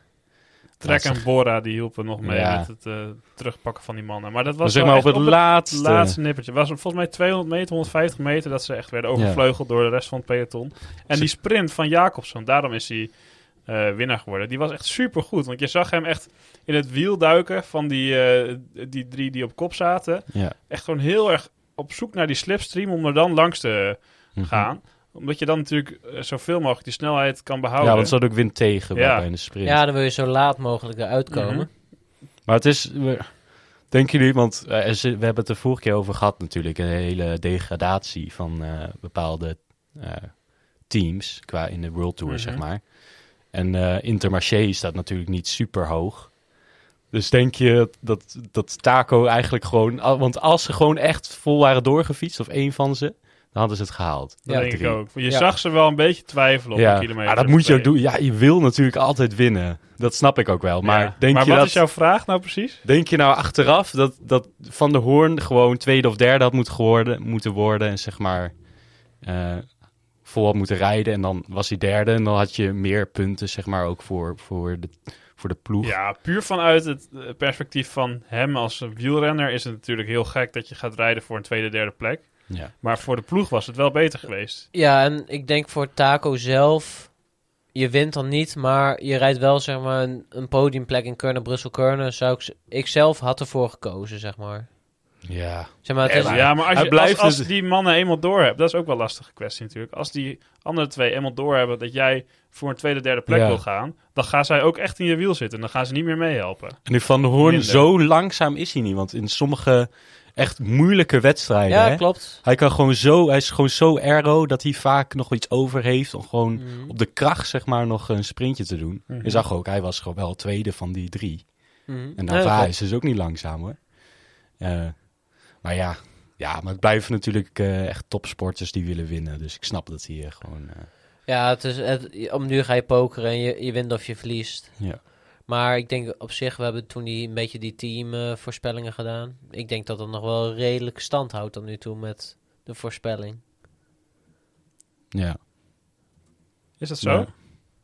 Trek en Bora die hielpen nog mee Ja. met het eh, terugpakken van die mannen. Maar dat Maar was zeg maar op het laatste... laatste nippertje. was volgens mij 200 meter, 150 meter dat ze echt werden overvleugeld door de rest van het peloton. En die sprint van Jacobsen, daarom is hij eh, winnaar geworden. Die was echt super goed, want je zag hem echt in het wiel duiken van die, eh, die drie die op kop zaten. Ja. Echt gewoon heel erg op zoek naar die slipstream om er dan langs te Mhm. gaan. Omdat je dan natuurlijk eh, zoveel mogelijk die snelheid kan behouden. Ja, want hadden ook wind tegen bij- Ja. bij de sprint. Ja, dan wil je zo laat mogelijk eruit komen. Mhm. Maar het is... Denken jullie, want eh, we hebben het er vorige keer over gehad natuurlijk, een hele degradatie van eh, bepaalde eh, teams qua in de World Tour, Mhm. zeg maar. En eh Intermarché staat natuurlijk niet super hoog. Dus denk je dat, dat Taco eigenlijk gewoon... Want als ze gewoon echt vol waren doorgefietst, of één van ze, dan hadden ze het gehaald. Dat Ja, denk ik ook. Je Ja. zag ze wel een beetje twijfelen op Ja, een kilometer. maar dat moet je ook doen. Ja, je wil natuurlijk altijd winnen. Dat snap ik ook wel. Maar Ja. denk maar je wat dat... is jouw vraag nou precies? Denk je nou achteraf dat, dat Van der Hoorn gewoon tweede of derde had moeten, geworden, moeten worden en zeg maar eh, vol had moeten rijden en dan was hij derde en dan had je meer punten zeg maar ook voor, voor, de, voor de ploeg. Ja, puur vanuit het eh, perspectief van hem als wielrenner is het natuurlijk heel gek dat je gaat rijden voor een tweede, derde plek. Ja. Maar voor de ploeg was het wel beter geweest. Ja, en ik denk voor Taco zelf, je wint dan niet, maar je rijdt wel zeg maar een, een podiumplek in Kurne, Brussel-Kurne. Zou ik, ik zelf had ervoor gekozen, zeg maar. ja. Zeg maar, het Ja, is, maar- ja, maar als, hij je, als, als dus- die mannen eenmaal doorhebben, dat is ook wel een lastige kwestie natuurlijk. Als die andere twee eenmaal doorhebben dat jij voor een tweede, derde plek Ja. wil gaan, dan gaan zij ook echt in je wiel zitten. Dan gaan ze niet meer meehelpen. En die Van der Hoorn, Minder. zo langzaam is hij niet, want in sommige echt moeilijke wedstrijden, ja, hè, klopt. hij kan gewoon zo, hij is gewoon zo aero dat hij vaak nog iets over heeft om gewoon Mhm. op de kracht zeg maar nog een sprintje te doen. Mhm. Je zag ook, hij was gewoon wel tweede van die drie. Mhm. En Nava klopt. is dus ook niet langzaam hoor. Eh, maar ja, ja, maar het blijven natuurlijk eh, echt topsporters die willen winnen. Dus ik snap dat hij eh, gewoon... Ja, het is, het, om nu ga je pokeren en je, je wint of je verliest. ja. Maar ik denk op zich, we hebben toen die, een beetje die teamvoorspellingen gedaan. Ik denk dat het nog wel redelijk stand houdt tot nu toe met de voorspelling. Ja. Is dat zo? Ja.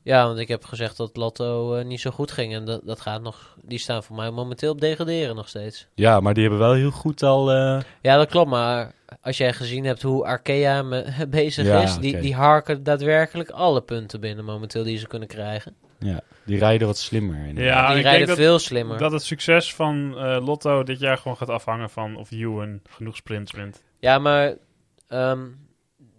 Ja, want ik heb gezegd dat Lotto eh, niet zo goed ging. En dat, dat gaat nog. Die staan voor mij momenteel op degraderen nog steeds. ja, maar die hebben wel heel goed al... eh, Ja, dat klopt. Maar als jij gezien hebt hoe Arkea me, (laughs) bezig Ja, is, die, die harken daadwerkelijk alle punten binnen momenteel die ze kunnen krijgen. Ja, die rijden wat slimmer. inderdaad. Ja, die ik rijden denk dat, veel slimmer. dat het succes van eh, Lotto dit jaar gewoon gaat afhangen van of Ewan genoeg sprints wint. Ja, maar ehm,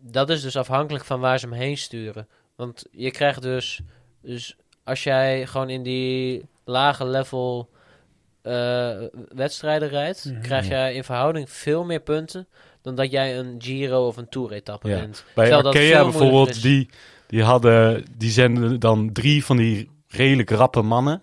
dat is dus afhankelijk van waar ze hem heen sturen. Want je krijgt dus, dus als jij gewoon in die lage level eh, wedstrijden rijdt, Mhm. krijg jij in verhouding veel meer punten dan dat jij een Giro of een Tour-etappe Ja. wint. Bij Terwijl Arkea bijvoorbeeld, die, die, hadden, die zenden dan drie van die redelijk rappe mannen.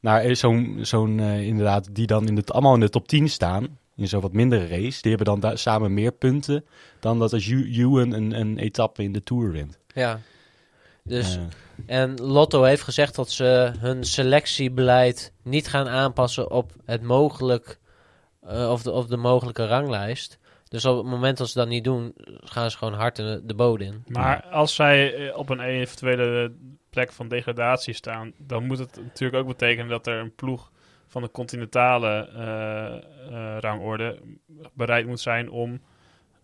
Naar zo'n, zo'n eh, inderdaad, die dan in het, allemaal in de top 10 staan. In zo'n wat mindere race. Die hebben dan da- samen meer punten dan dat als Ewan een, een etappe in de Tour wint. Ja. Dus, Eh, en Lotto heeft gezegd dat ze hun selectiebeleid niet gaan aanpassen op het mogelijk, eh, of, de, of de mogelijke ranglijst. Dus op het moment dat ze dat niet doen, gaan ze gewoon hard de, de bodem in. Maar als zij eh, op een eventuele plek van degradatie staan, dan moet het natuurlijk ook betekenen dat er een ploeg van de continentale eh, eh, rangorde bereid moet zijn om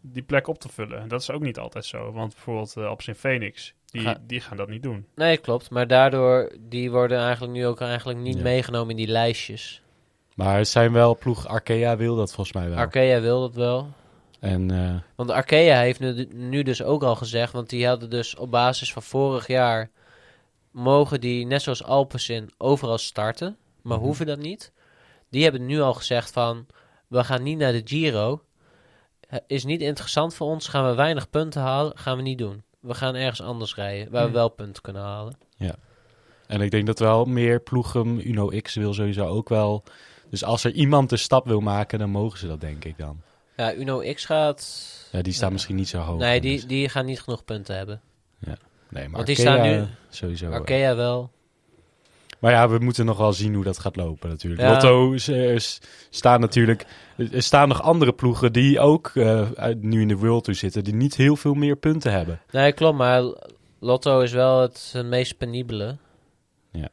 die plek op te vullen. En dat is ook niet altijd zo, want bijvoorbeeld uh, in Phoenix, die, Ga- die gaan dat niet doen. Nee, klopt. Maar daardoor, die worden eigenlijk nu ook eigenlijk niet Ja. meegenomen in die lijstjes. maar het zijn wel ploeg Arkea wil dat volgens mij wel. Arkea wil dat wel. En eh, Want Arkea heeft nu, nu dus ook al gezegd, want die hadden dus op basis van vorig jaar, mogen die net zoals Alpecin overal starten, maar Mhm. hoeven dat niet. Die hebben nu al gezegd van, we gaan niet naar de Giro. Is niet interessant voor ons, gaan we weinig punten halen, gaan we niet doen. We gaan ergens anders rijden, waar we Hmm. wel punten kunnen halen. En ik denk dat wel meer ploegen, Uno X wil sowieso ook wel. Dus als er iemand de stap wil maken, dan mogen ze dat denk ik dan. Ja, Uno X gaat... Ja, die staan Ja. misschien niet zo hoog. Nee, dus- die, die gaan niet genoeg punten hebben. Nee, maar want die Arkea staan nu- Sowieso. Arkea wel. Maar ja, we moeten nog wel zien hoe dat gaat lopen natuurlijk. Ja. Lotto eh, staan natuurlijk... Er staan nog andere ploegen die ook uit- nu in de World Tour zitten... die niet heel veel meer punten hebben. Nee, klopt, maar Lotto is wel het eh, meest penibele. Ja.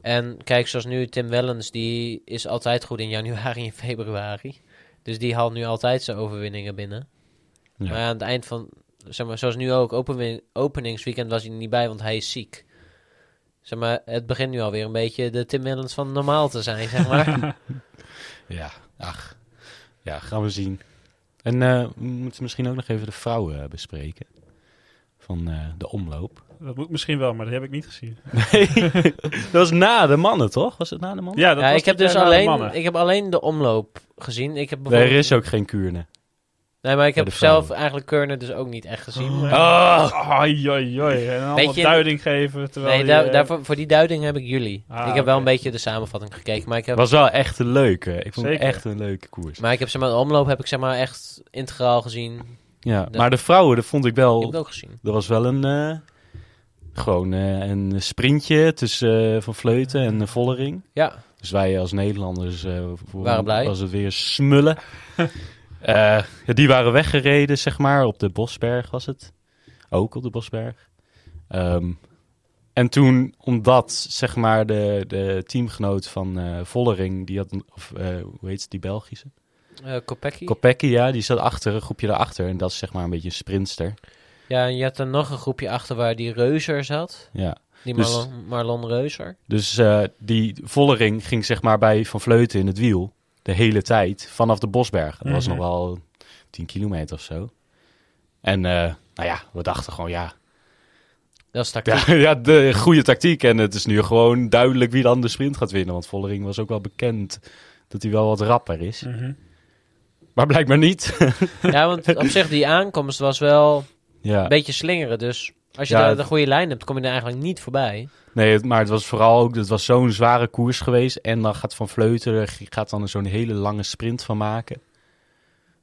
En kijk, zoals nu Tim Wellens, die is altijd goed in januari en februari. Dus die haalt nu altijd zijn overwinningen binnen. Ja. Maar aan het eind van, zeg maar, zoals nu ook, openwin- openingsweekend was hij er niet bij, want hij is ziek. Zeg maar, het begint nu alweer een beetje de Tim van normaal te zijn, zeg maar. (laughs) Ja, ach. Ja, gaan we zien. En eh, we moeten misschien ook nog even de vrouwen eh, bespreken. Van eh, de omloop. Dat moet misschien wel, maar dat heb ik niet gezien. (laughs) (laughs) dat was na de mannen, toch? Was het na de mannen? Ja, dat ja, was ik heb dit dus alleen, ik heb alleen de omloop gezien. Ik heb Nee, er bijvoorbeeld- is ook geen kuurne. Nee, maar ik heb zelf eigenlijk Keurne dus ook niet echt gezien. Oh, ai, ai, ai. En allemaal Weet je- duiding geven. Terwijl Nee, je, daar, eh, daarvoor, voor die duiding heb ik jullie. Ah, ik heb wel een beetje de samenvatting gekeken, maar ik heb, was wel echt een leuke. Ik vond het Zeker. echt een leuke koers. maar ik heb zeg maar, de omloop heb ik zeg maar echt integraal gezien. Ja, de- maar de vrouwen, dat vond ik wel... heb ik ook gezien. Er was wel een... eh, gewoon eh, een sprintje tussen eh, Van Vleuten en Vollering. Ja, Dus wij als Nederlanders voor- Waren blij. was het weer smullen. Ja, (laughs) die waren weggereden, zeg maar, op de Bosberg was het. Ook op de Bosberg. Ehm, en toen, omdat, zeg maar, de, de teamgenoot van Vollering, die had, of hoe heet het, die Belgische? Eh Kopecky. Kopecky, ja, die zat achter, een groepje daarachter. En dat is zeg maar een beetje een sprinster. ja, en je had er nog een groepje achter waar die Reuzer zat. Ja. Die Dus- Marlon, Marlon Reuzer. Dus eh, die Vollering ging zeg maar bij Van Vleuten in het wiel. De hele tijd. Vanaf de Bosberg. Dat was Mhm. nog wel 10 kilometer of zo. En eh, nou ja, we dachten gewoon ja. Dat is tactiek. Ja, (laughs) ja, de goede tactiek. En het is nu gewoon duidelijk wie dan de sprint gaat winnen. Want Vollering was ook wel bekend dat hij wel wat rapper is. Mhm. Maar blijkbaar niet. (laughs) Ja, want op zich die aankomst was wel ja. een beetje slingeren. Dus als je Ja, de, goede lijn hebt, kom je er eigenlijk niet voorbij. Nee, het- maar het was vooral ook, het was zo'n zware koers geweest. En dan gaat Van Vleuten, gaat dan zo'n hele lange sprint van maken.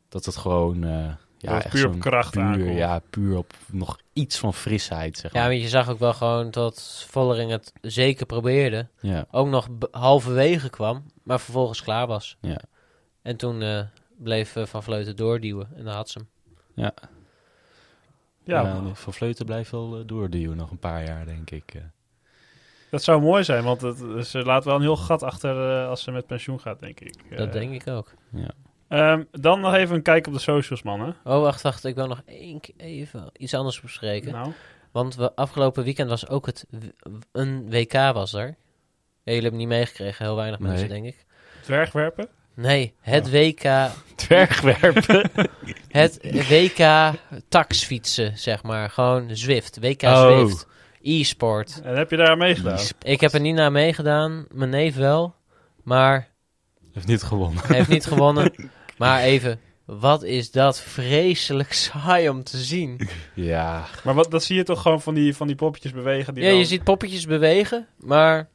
Dat het gewoon, eh, ja, echt puur op kracht puur, aankomt. Ja, puur op nog iets van frisheid, zeg Ja, maar. want je zag ook wel gewoon dat Vollering het zeker probeerde. Ja, Ook nog halverwege kwam, maar vervolgens klaar was. ja. En toen eh, bleef eh, Van Vleuten doorduwen en dan had ze hem. ja. Ja, Ja, Van Vleuten blijft wel eh, doorduwen nog een paar jaar, denk ik. eh. dat zou mooi zijn, want het, ze laat wel een heel gat achter eh, als ze met pensioen gaat, denk ik. Dat denk ik ook. ehm, dan nog even een kijk op de socials, mannen. Oh, wacht, wacht. Ik wil nog één keer even iets anders bespreken. Nou, Want we, afgelopen weekend was ook het... een WK was er. Ja, jullie hebben niet meegekregen, heel weinig Nee. mensen, denk ik. dwergwerpen. Nee, het Oh. WK... (laughs) Dwergwerpen. (laughs) Het WK taxfietsen, zeg maar. Gewoon Zwift. WK Oh. Zwift. E-sport. En heb je daar aan meegedaan? Ik heb er niet naar meegedaan. Mijn neef wel. Maar Heeft niet gewonnen. Hij heeft niet gewonnen. (laughs) Maar even, wat is dat vreselijk saai om te zien. Ja, Maar wat, dat zie je toch gewoon van die, van die poppetjes bewegen? Die Ja, dan- je ziet poppetjes bewegen, maar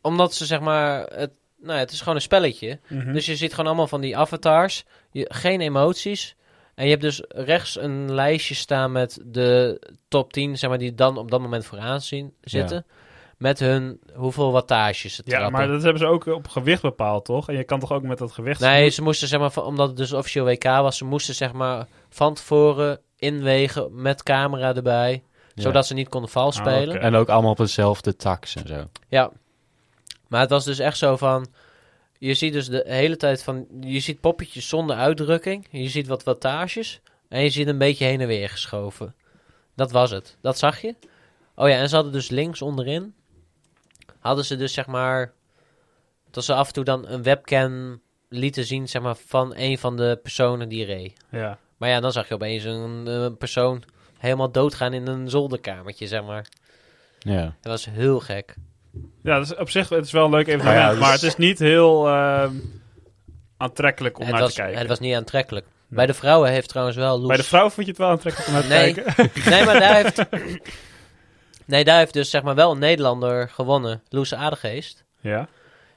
omdat ze zeg maar... Het, nou ja, het is gewoon een spelletje. Mhm. Dus je ziet gewoon allemaal van die avatars. Je, geen emoties. En je hebt dus rechts een lijstje staan met de top 10, zeg maar, die dan op dat moment vooraan zien, zitten. Met hun hoeveel wattage ze ja, trappen. maar dat hebben ze ook op gewicht bepaald, toch? En je kan toch ook met dat gewicht... Nee, ze moesten zeg maar, van- omdat het dus officieel WK was, ze moesten zeg maar van tevoren inwegen met camera erbij, Ja. zodat ze niet konden vals Ah, en ook allemaal op eenzelfde tax en zo. Ja. Maar het was dus echt zo van, je ziet dus de hele tijd van, je ziet poppetjes zonder uitdrukking, je ziet wat wattages en je ziet een beetje heen en weer geschoven. Dat was het. Dat zag je. Oh ja, en ze hadden dus links onderin, hadden ze dus zeg maar, dat ze af en toe dan een webcam lieten zien zeg maar van een van de personen die reed. Ja. Maar ja, dan zag je opeens een, een persoon helemaal doodgaan in een zolderkamertje, zeg maar. Ja. Dat was heel gek. Ja, dus op zich het is wel een leuk evenement, Ja, ja, dus- maar het is niet heel ehm, aantrekkelijk om Het naar was, te kijken. het was niet aantrekkelijk. Bij de vrouwen heeft trouwens wel Loes... Bij de vrouw vond je het wel aantrekkelijk om naar te Nee. kijken? (laughs) Nee, maar daar heeft... (laughs) Nee, daar heeft dus zeg maar wel een Nederlander gewonnen. Loes Adegeest. ja.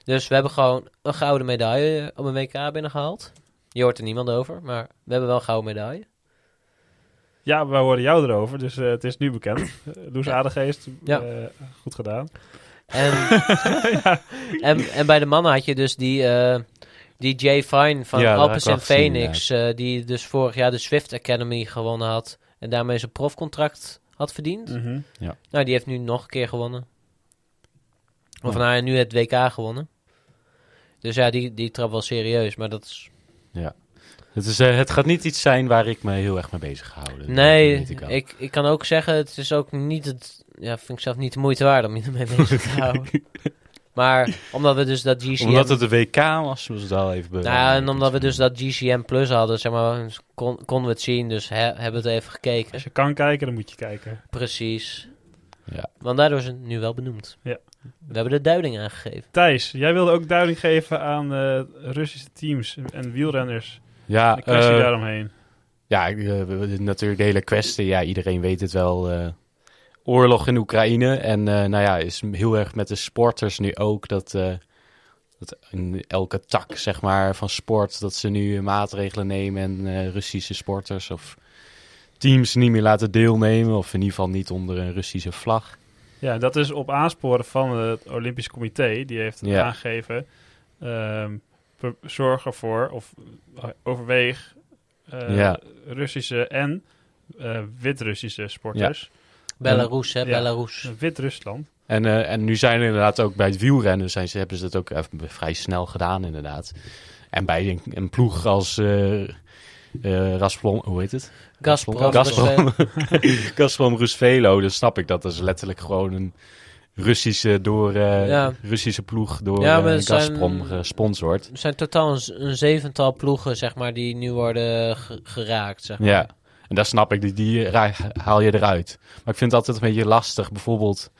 Dus we hebben gewoon een gouden medaille op een WK binnengehaald. Je hoort er niemand over, maar we hebben wel een gouden medaille. Ja, we horen jou erover, dus eh, het is nu bekend. (clears throat) Loes Ja. eh, goed gedaan. En, (laughs) en, en bij de mannen had je dus die, eh, die Jay Fine van Ja, Alpes en Phoenix, eh, die dus vorig jaar de Swift Academy gewonnen had en daarmee zijn profcontract had verdiend. Mhm. Nou, die heeft nu nog een keer gewonnen. Of Ja. nou, ja, nu het WK gewonnen. Dus ja, die, die trap wel serieus, maar dat is... Het, is, eh, het gaat niet iets zijn waar ik me heel erg mee bezig ga houden. Nee, ik ik, ik kan ook zeggen, het is ook niet het... Ja, vind ik zelf niet de moeite waard om je ermee bezig te (laughs) houden. Maar omdat we dus dat GCM... Omdat het de WK was, was het wel even... be- Nou, ja, en omdat we dus dat GCM Plus hadden, zeg maar, kon, konden we het zien, dus he- hebben we het even gekeken. Als je kan kijken, dan moet je kijken. Precies. Ja. Want daardoor is het nu wel benoemd. Ja. We hebben de duiding aangegeven. Thijs, jij wilde ook duiding geven aan eh, Russische teams en wielrenners. Ja, De kwestie eh, daaromheen. ja ik, eh, natuurlijk de hele kwestie. Ja, iedereen weet het wel. eh, oorlog in Oekraïne. En nou ja, is heel erg met de sporters nu ook. Dat, dat in elke tak, zeg maar, van sport... dat ze nu maatregelen nemen en Russische sporters of teams niet meer laten deelnemen. Of in ieder geval niet onder een Russische vlag. Ja, dat is op aansporen van het Olympisch Comité. Die heeft Ja. aangegeven, ehm, zorg ervoor of eh, overweeg eh, Ja. Russische en eh, Wit-Russische sporters. Belarus, hè, Ja. Belarus. Wit-Rusland. En, eh, en nu zijn er inderdaad ook bij het wielrennen... Zijn ze, hebben ze dat ook even vrij snel gedaan, inderdaad. En bij een, een ploeg als... eh eh, Rasplom, hoe heet het? Gazprom. Gazprom. (laughs) Gazprom Rusvelo, dan snap ik dat. Dat is letterlijk gewoon een Russische, door, eh, Ja. Russische ploeg door Ja, zijn- Gazprom gesponsord. Er zijn totaal een, zevental ploegen, zeg maar, die nu worden ge- geraakt, zeg maar. Ja, en daar snap ik, die, die haal je eruit. Maar ik vind het altijd een beetje lastig. Bijvoorbeeld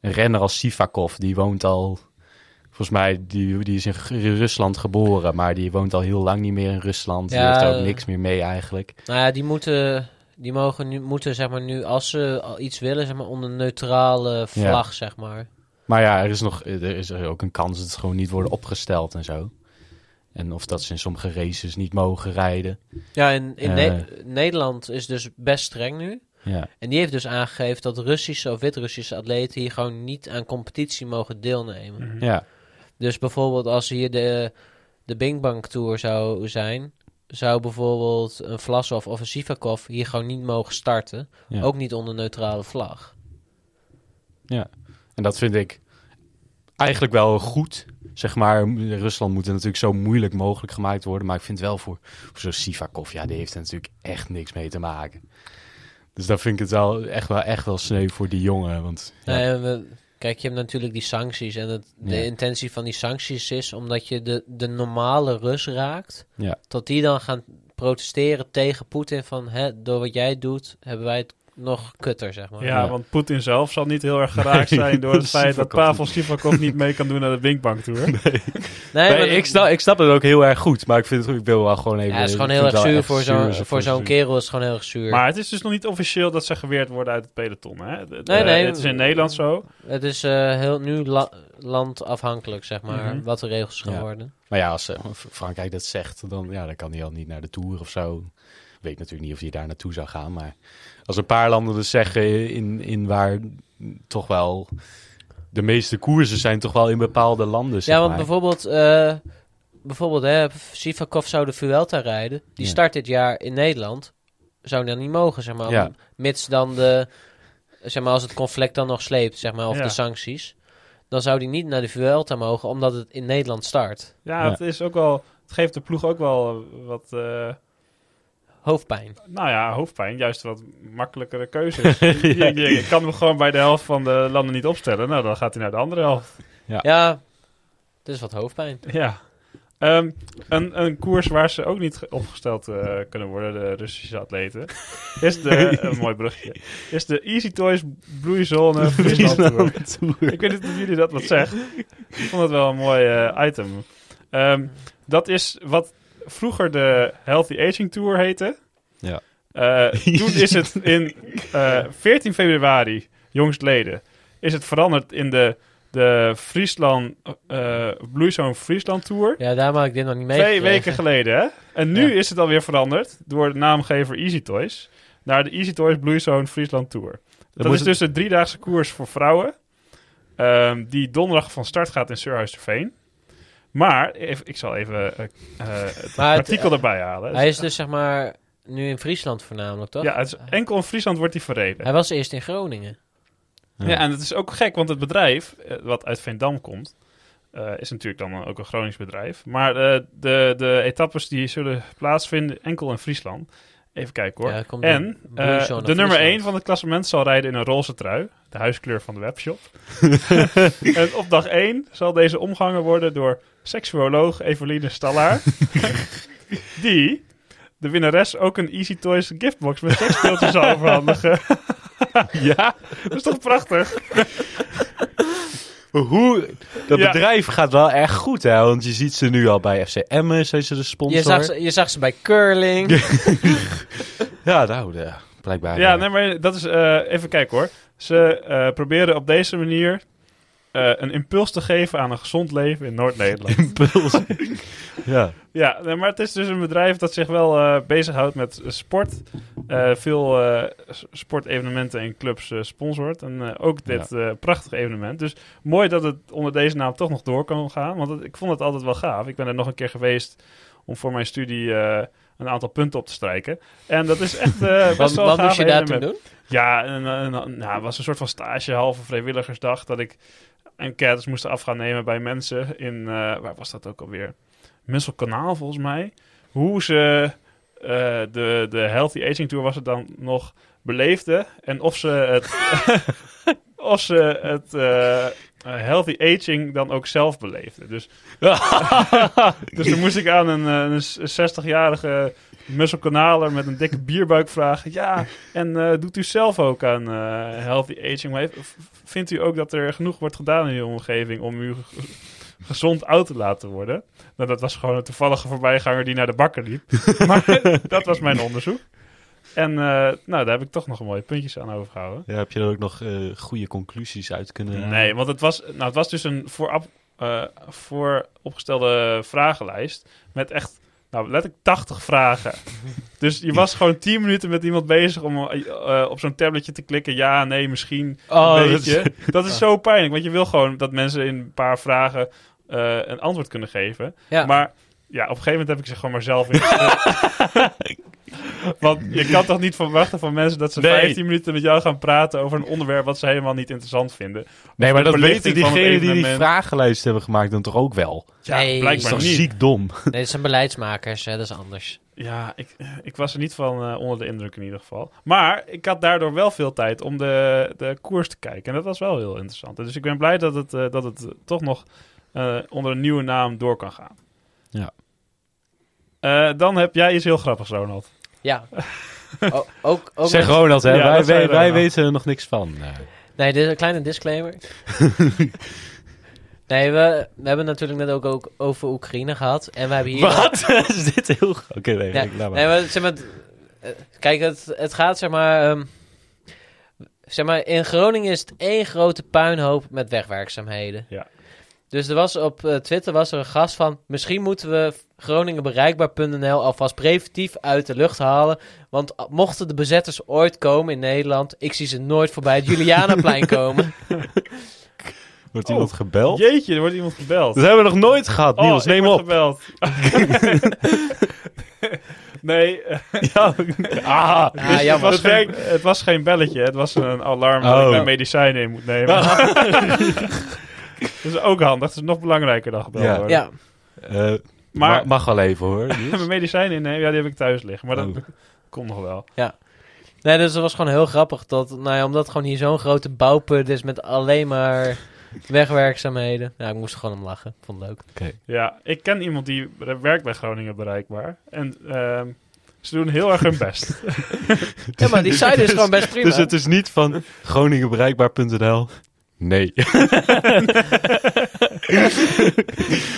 een renner als Sivakov, die woont al... Volgens mij, die, die is in Rusland geboren, maar die woont al heel lang niet meer in Rusland. Die Ja, heeft er ook eh, niks meer mee eigenlijk. Nou ja, die moeten, die mogen nu, moeten, zeg maar, nu, als ze al iets willen, zeg maar, onder neutrale vlag, zeg maar. Maar ja, er is, nog, er is er ook een kans dat het gewoon niet worden opgesteld en zo. En of dat ze in sommige races niet mogen rijden. Ja, in, in Eh. Ne- Nederland is dus best streng nu. Ja, En die heeft dus aangegeven dat Russische of Wit-Russische atleten hier gewoon niet aan competitie mogen deelnemen. Ja, Dus bijvoorbeeld als hier de, de Bing Bang Tour zou zijn, zou bijvoorbeeld een Vlasov of een Sivakov hier gewoon niet mogen starten. ja. Ook niet onder neutrale vlag. En dat vind ik eigenlijk wel goed. Zeg maar, Rusland moet er natuurlijk zo moeilijk mogelijk gemaakt worden. Maar ik vind wel voor, voor zo'n Sivakov, ja, die heeft er natuurlijk echt niks mee te maken. Dus dan vind ik het wel echt wel, echt wel sneu voor die jongen. Want ja, Nee, we- kijk, je hebt natuurlijk die sancties. En het, de intentie van die sancties is omdat je de, de normale Rus raakt. Ja. Tot die dan gaan protesteren tegen Poetin van... Hè, door wat jij doet, hebben wij het nog kutter, zeg maar. Ja, Ja. want Poetin zelf zal niet heel erg geraakt zijn door het (laughs) feit dat Pavel Sivakov niet mee kan doen naar de Binkbank Tour. Nee, Nee, maar- ik, snap, ik snap het ook heel erg goed. Maar ik vind het ik wil wel gewoon even... Ja, het is gewoon heel erg zuur voor zo'n zuur voor zo'n kerel. is het gewoon heel erg zuur. Maar het is dus nog niet officieel dat ze geweerd worden uit het peloton. Hè? De- de- Nee, nee. Het is in Nederland zo. Het is eh, heel nu la- landafhankelijk, zeg maar, Mhm. wat de regels gaan Ja. worden. Maar ja, als eh, Frankrijk dat zegt, dan, ja, dan kan hij al niet naar de Tour of zo. Ik weet natuurlijk niet of hij daar naartoe zou gaan. Maar als een paar landen dus zeggen in, in waar toch wel de meeste koersen zijn toch wel in bepaalde landen, zeg Ja, want maar. bijvoorbeeld, eh bijvoorbeeld hè, Sivakov zou de Vuelta rijden. Die Ja. start dit jaar in Nederland. Zou dan niet mogen, zeg maar. Ja. Mits dan de, zeg maar, als het conflict dan nog sleept, zeg maar, of Ja. de sancties. Dan zou die niet naar de Vuelta mogen, omdat het in Nederland start. Ja, Ja. het is ook wel. Het geeft de ploeg ook wel wat. eh, Hoofdpijn. nou ja, hoofdpijn. Juist wat makkelijkere keuzes. (laughs) je, je- je kan hem gewoon bij de helft van de landen niet opstellen. Nou, dan gaat hij naar de andere helft. Ja, het is wat hoofdpijn. Ja. Ehm, een, een koers waar ze ook niet ge- opgesteld eh, kunnen worden, de Russische atleten, (laughs) is de, een mooi brugje, is de Easy Toys Bloeizone (laughs) Friesland Tour. Ik weet niet of jullie dat wat zegt. Ik vond het wel een mooi eh, item. Ehm, dat is wat vroeger de Healthy Aging Tour heette. Ja. Eh, toen is het in eh, 14 februari, jongstleden, is het veranderd in de, de Friesland, eh Bloeizone Friesland Tour. Ja, daar maak ik dit nog niet mee. Twee weken geleden, hè? En nu Ja. is het alweer veranderd door de naamgever Easy Toys naar de Easy Toys Bloeizone Friesland Tour. Dat is het- dus een driedaagse koers voor vrouwen. Ehm, die donderdag van start gaat in Surhuisterveen. Maar, even, ik zal even eh, eh, het Maar het- artikel erbij halen. Hij is dus zeg maar nu in Friesland voornamelijk, toch? ja, het is enkel in Friesland wordt hij verreden. Hij was eerst in Groningen. Ja. en het is ook gek, want het bedrijf, eh, wat uit Veendam komt, eh, is natuurlijk dan ook een Gronings bedrijf. Maar eh, de, de etappes die zullen plaatsvinden enkel in Friesland. Even kijken hoor. Ja, komt en de eh, nummer Friesland. 1 van het klassement zal rijden in een roze trui. De huiskleur van de webshop. (laughs) en op dag 1 zal deze omgangen worden door seksuoloog Eveline Stallaar. (laughs) die de winnares ook een Easy Toys giftbox met seksspeeltjes zal overhandigen. (laughs) Ja? dat is toch prachtig? Hoe, dat Ja. bedrijf gaat wel erg goed, hè? Want je ziet ze nu al bij FC Emmen, zijn ze de sponsor. Je zag, ze, je zag ze bij curling. (laughs) Ja, nou, blijkbaar. Ja, nee, maar dat is... eh, even kijken hoor. Ze eh, proberen op deze manier eh, een impuls te geven aan een gezond leven in Noord-Nederland. (laughs) impuls. (laughs) ja. ja, nee, maar het is dus een bedrijf dat zich wel eh bezighoudt met sport. eh, veel sportevenementen en clubs sponsort. En ook dit prachtige evenement. Dus mooi dat het onder deze naam toch nog door kan gaan. Want het- ik vond het altijd wel gaaf. Ik ben er nog een keer geweest om voor mijn studie... een aantal punten op te strijken. En dat is echt eh, (laughs) best Wat, wel wat moest je daar toen doen? Ja, en, en, en- nou, het was een soort van stage, halve vrijwilligersdag, dat ik en enquêtes moesten af gaan nemen bij mensen in, eh, waar was dat ook alweer? Musselkanaal volgens mij. Hoe ze eh, de, de Healthy Aging Tour was het dan nog beleefden. En of ze het, (laughs) of ze het eh, healthy aging dan ook zelf beleefde. Dus, (laughs) (laughs) dus toen moest ik aan een, een 60-jarige Musselkanaler met een dikke bierbuik vragen. Ja, en eh, doet u zelf ook aan eh, healthy aging? Vindt u ook dat er genoeg wordt gedaan in uw omgeving om u gezond oud te laten worden? Nou, dat was gewoon een toevallige voorbijganger die naar de bakker liep. (laughs) maar dat was mijn onderzoek. En eh, nou, daar heb ik toch nog een mooie puntjes aan overgehouden. Ja, heb je er ook nog uh, goede conclusies uit kunnen... Nee, want het was, nou, het was dus een vooraf, uh, vooropgestelde vragenlijst met echt nou, letterlijk 80 vragen. (laughs) dus je was gewoon 10 minuten met iemand bezig om eh, eh, op zo'n tabletje te klikken. Ja, nee, misschien. Oh, een dat is- beetje. (laughs) Dat is zo pijnlijk, want je wil gewoon dat mensen in een paar vragen eh, een antwoord kunnen geven. Ja. Maar ja, op een gegeven moment heb ik ze gewoon maar zelf ingevuld. (laughs) Want je kan toch niet verwachten van mensen dat ze Nee. 15 minuten met jou gaan praten over een onderwerp wat ze helemaal niet interessant vinden. Nee, maar dat weten diegenen die die vragenlijst hebben gemaakt dan toch ook wel? Ja, Nee. Dat is blijkbaar toch niet. ziek dom? Nee, dat zijn beleidsmakers, hè, dat is anders. Ja, ik, ik was er niet van eh, onder de indruk in ieder geval. Maar ik had daardoor wel veel tijd om de, de koers te kijken. En dat was wel heel interessant. Dus ik ben blij dat het, eh, dat het toch nog eh, onder een nieuwe naam door kan gaan. Eh, dan heb jij iets heel grappigs, Ronald. Ja. (laughs) O- ook, ook zeg met- Ronald, hè? Ja, wij, wij, wij Ronald. weten er nog niks van. Eh, Nee, dit is een kleine disclaimer. (laughs) nee, we, we hebben natuurlijk net ook, ook over Oekraïne gehad. En we hebben hier... Wat? (laughs) is dit heel... Oké, nee, Ja, nee, maar. zeg maar eh, kijk, het, het gaat zeg maar, ehm, zeg maar... In Groningen is het één grote puinhoop met wegwerkzaamheden. Ja. Dus er was op eh, Twitter was er een gast van... Misschien moeten we GroningenBereikbaar.nl alvast preventief uit de lucht halen. Want mochten de bezetters ooit komen in Nederland... Ik zie ze nooit voorbij het Julianaplein (laughs) komen. Wordt iemand gebeld? Jeetje, er wordt iemand gebeld. Dat hebben we nog nooit gehad, Niels. Oh, ik neem op. gebeld. (laughs) nee, (laughs) Ja. Ah, Ah, het, was geen, het was geen belletje. Het was een alarm dat Oh. ik mijn medicijnen in moet nemen. (laughs) dat is ook handig. Dat is nog belangrijker dan gebeld Ja. worden. ja, Eh, Maar ma- mag wel even, hoor. (laughs) Niels. mijn medicijnen innemen, ja, die heb ik thuis liggen. Maar dat Oh. komt nog wel. nee, dus dat was gewoon heel grappig. Dat, nou ja, omdat gewoon hier zo'n grote bouwput is met alleen maar (laughs) wegwerkzaamheden. Ja, ik moest er gewoon om lachen. Ik vond het leuk. Ja, ik ken iemand die werkt bij Groningen bereikbaar. En ehm, ze doen heel erg hun best. Ja, maar die site is gewoon best prima. Dus het is niet van groningenbereikbaar.nl. Nee. (laughs)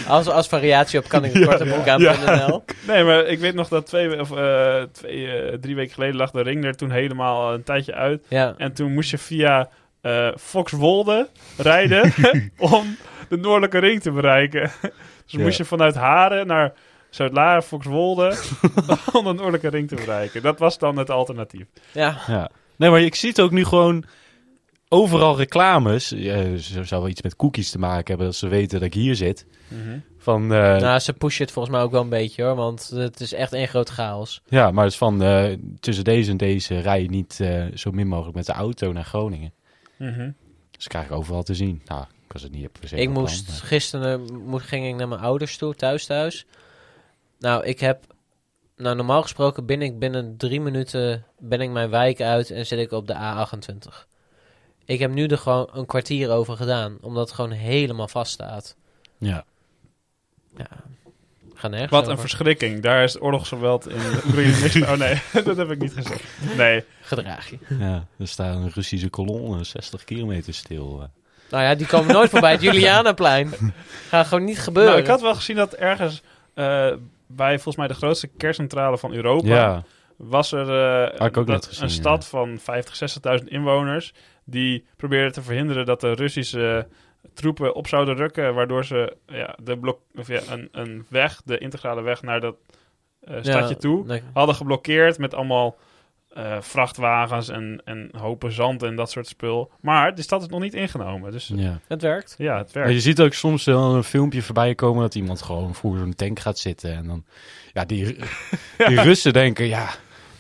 Als, als variatie op kan ik een korte broek aan.nl. Nee, maar ik weet nog dat twee, of, eh, twee eh, drie weken geleden lag de ring er toen helemaal een tijdje uit. Ja. En toen moest je via eh Foxwolde rijden (laughs) om de noordelijke ring te bereiken. Dus Ja. moest je vanuit Haren naar Zuid-Laren, Foxwolde, (laughs) om de noordelijke ring te bereiken. Dat was dan het alternatief. Ja. Ja. Nee, maar ik zie het ook nu gewoon... overal reclames. Ja, ze zou wel iets met cookies te maken hebben dat ze weten dat ik hier zit. Mhm. Van, eh, Nou, ze pushen het volgens mij ook wel een beetje hoor, want het is echt één groot chaos. Ja, maar het is van eh, tussen deze en deze rij je niet eh, zo min mogelijk met de auto naar Groningen. Mhm. Dus krijg ik overal te zien. Nou, ik was het niet se Ik plan, moest maar- gisteren eh, mo- ging ik naar mijn ouders toe, thuis thuis. Nou, ik heb, nou normaal gesproken ben ik binnen drie minuten ben ik mijn wijk uit en zit ik op de A28. Ik heb nu er gewoon een kwartier over gedaan, omdat het gewoon helemaal vast staat. Ja. Ja, ga nergens Wat een verschrikking. Daar is oorlogsgeweld in de Oekraïne niks (laughs) Oh nee, (laughs) dat heb ik niet gezegd. Nee. Gedraag je. ja, er staat een Russische kolonne 60 kilometer stil. eh. Nou ja, die komen nooit voorbij het (laughs) Julianaplein. Gaat gewoon niet gebeuren. Nou, ik had wel gezien dat ergens eh, bij volgens mij de grootste kerncentrale van Europa... Ja, was er eh, dat- een stad van 50, 60.000 inwoners... die probeerden te verhinderen dat de Russische troepen op zouden rukken... waardoor ze ja, de blok, of ja, een, een weg, de integrale weg naar dat eh, stadje Ja, toe... nee. hadden geblokkeerd met allemaal eh, vrachtwagens en, en hopen zand en dat soort spul. Maar de stad is nog niet ingenomen. Dus ja, ja. Het werkt. het Maar werkt. je ziet ook soms wel een filmpje voorbij komen dat iemand gewoon voor zo'n tank gaat zitten. En dan, ja, die, (laughs) die Russen denken, ja,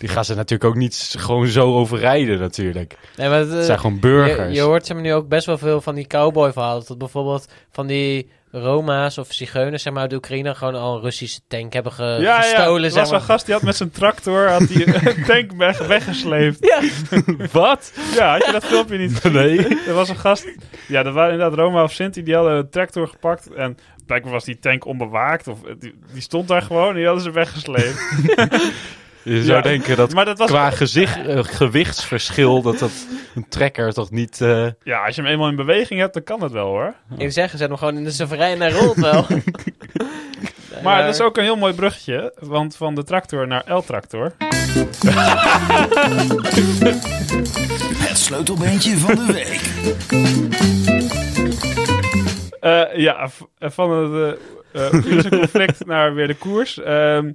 die gaan ze natuurlijk ook niet gewoon zo overrijden natuurlijk. Nee, maar het, Het eh, zijn gewoon burgers. je hoort maar, nu ook best wel veel van die cowboy-verhalen. Dat bijvoorbeeld van die Roma's of Zigeuners zeg maar, uit de Oekraïne gewoon al een Russische tank hebben ge- Ja, ja, gestolen. er zeg was een gast die had met zijn tractor had die (laughs) een tank weg, weggesleept. Ja, (laughs) Wat? Ja, had je dat filmpje niet gezien? Nee. Er was een gast, ja, dat waren inderdaad Roma of Sinti, die hadden een tractor gepakt en blijkbaar was die tank onbewaakt of die, die stond daar gewoon en die hadden ze weggesleept. (laughs) Je zou Ja. denken dat Maar dat was, qua gezicht, eh, gewichtsverschil, dat dat een trekker toch niet... eh, ja, als je hem eenmaal in beweging hebt, dan kan dat wel hoor. ik zeg, zet hem gewoon in de soeverein en rolt (laughs) wel. Maar dat is ook een heel mooi bruggetje, want van de tractor naar L-tractor. (laughs) Het sleutelbeentje van de week. Eh, ja, van het Oekraïnse conflict (laughs) naar weer de koers. Ehm,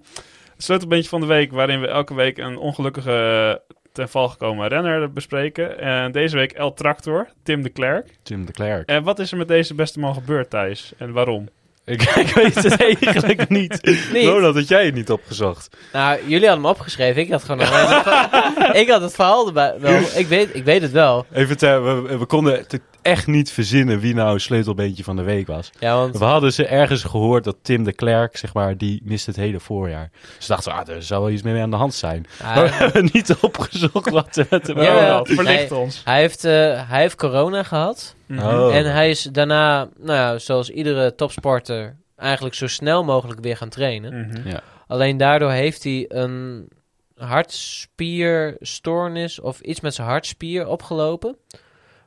het sleutelbeentje van de week, waarin we elke week een ongelukkige ten val gekomen renner bespreken. En deze week El Tractor, Tim de Klerk. Tim de Klerk. En wat is er met deze beste man gebeurd, Thijs? En waarom? Ik, (laughs) ik weet het eigenlijk niet. Niet? Ronald, had jij het niet opgezocht? Nou, jullie hadden hem opgeschreven. Ik had gewoon alleen het verhaal- Ik had het verhaal erbij wel. Ik weet, ik weet het wel. Even ter, we, we konden echt niet verzinnen wie nou sleutelbeentje van de week was. Ja, want We hadden ze ergens gehoord dat Tim de Klerk, zeg maar, die mist het hele voorjaar. Dus dachten ah, er zou wel iets mee aan de hand zijn. Maar we hebben niet opgezocht wat er met hem Ja, ja. Verlicht Nee. ons. hij, heeft, eh, hij heeft corona gehad. Mhm. Oh. En hij is daarna, nou ja, zoals iedere topsporter, eigenlijk zo snel mogelijk weer gaan trainen. Mhm. Alleen daardoor heeft hij een hartspierstoornis of iets met zijn hartspier opgelopen.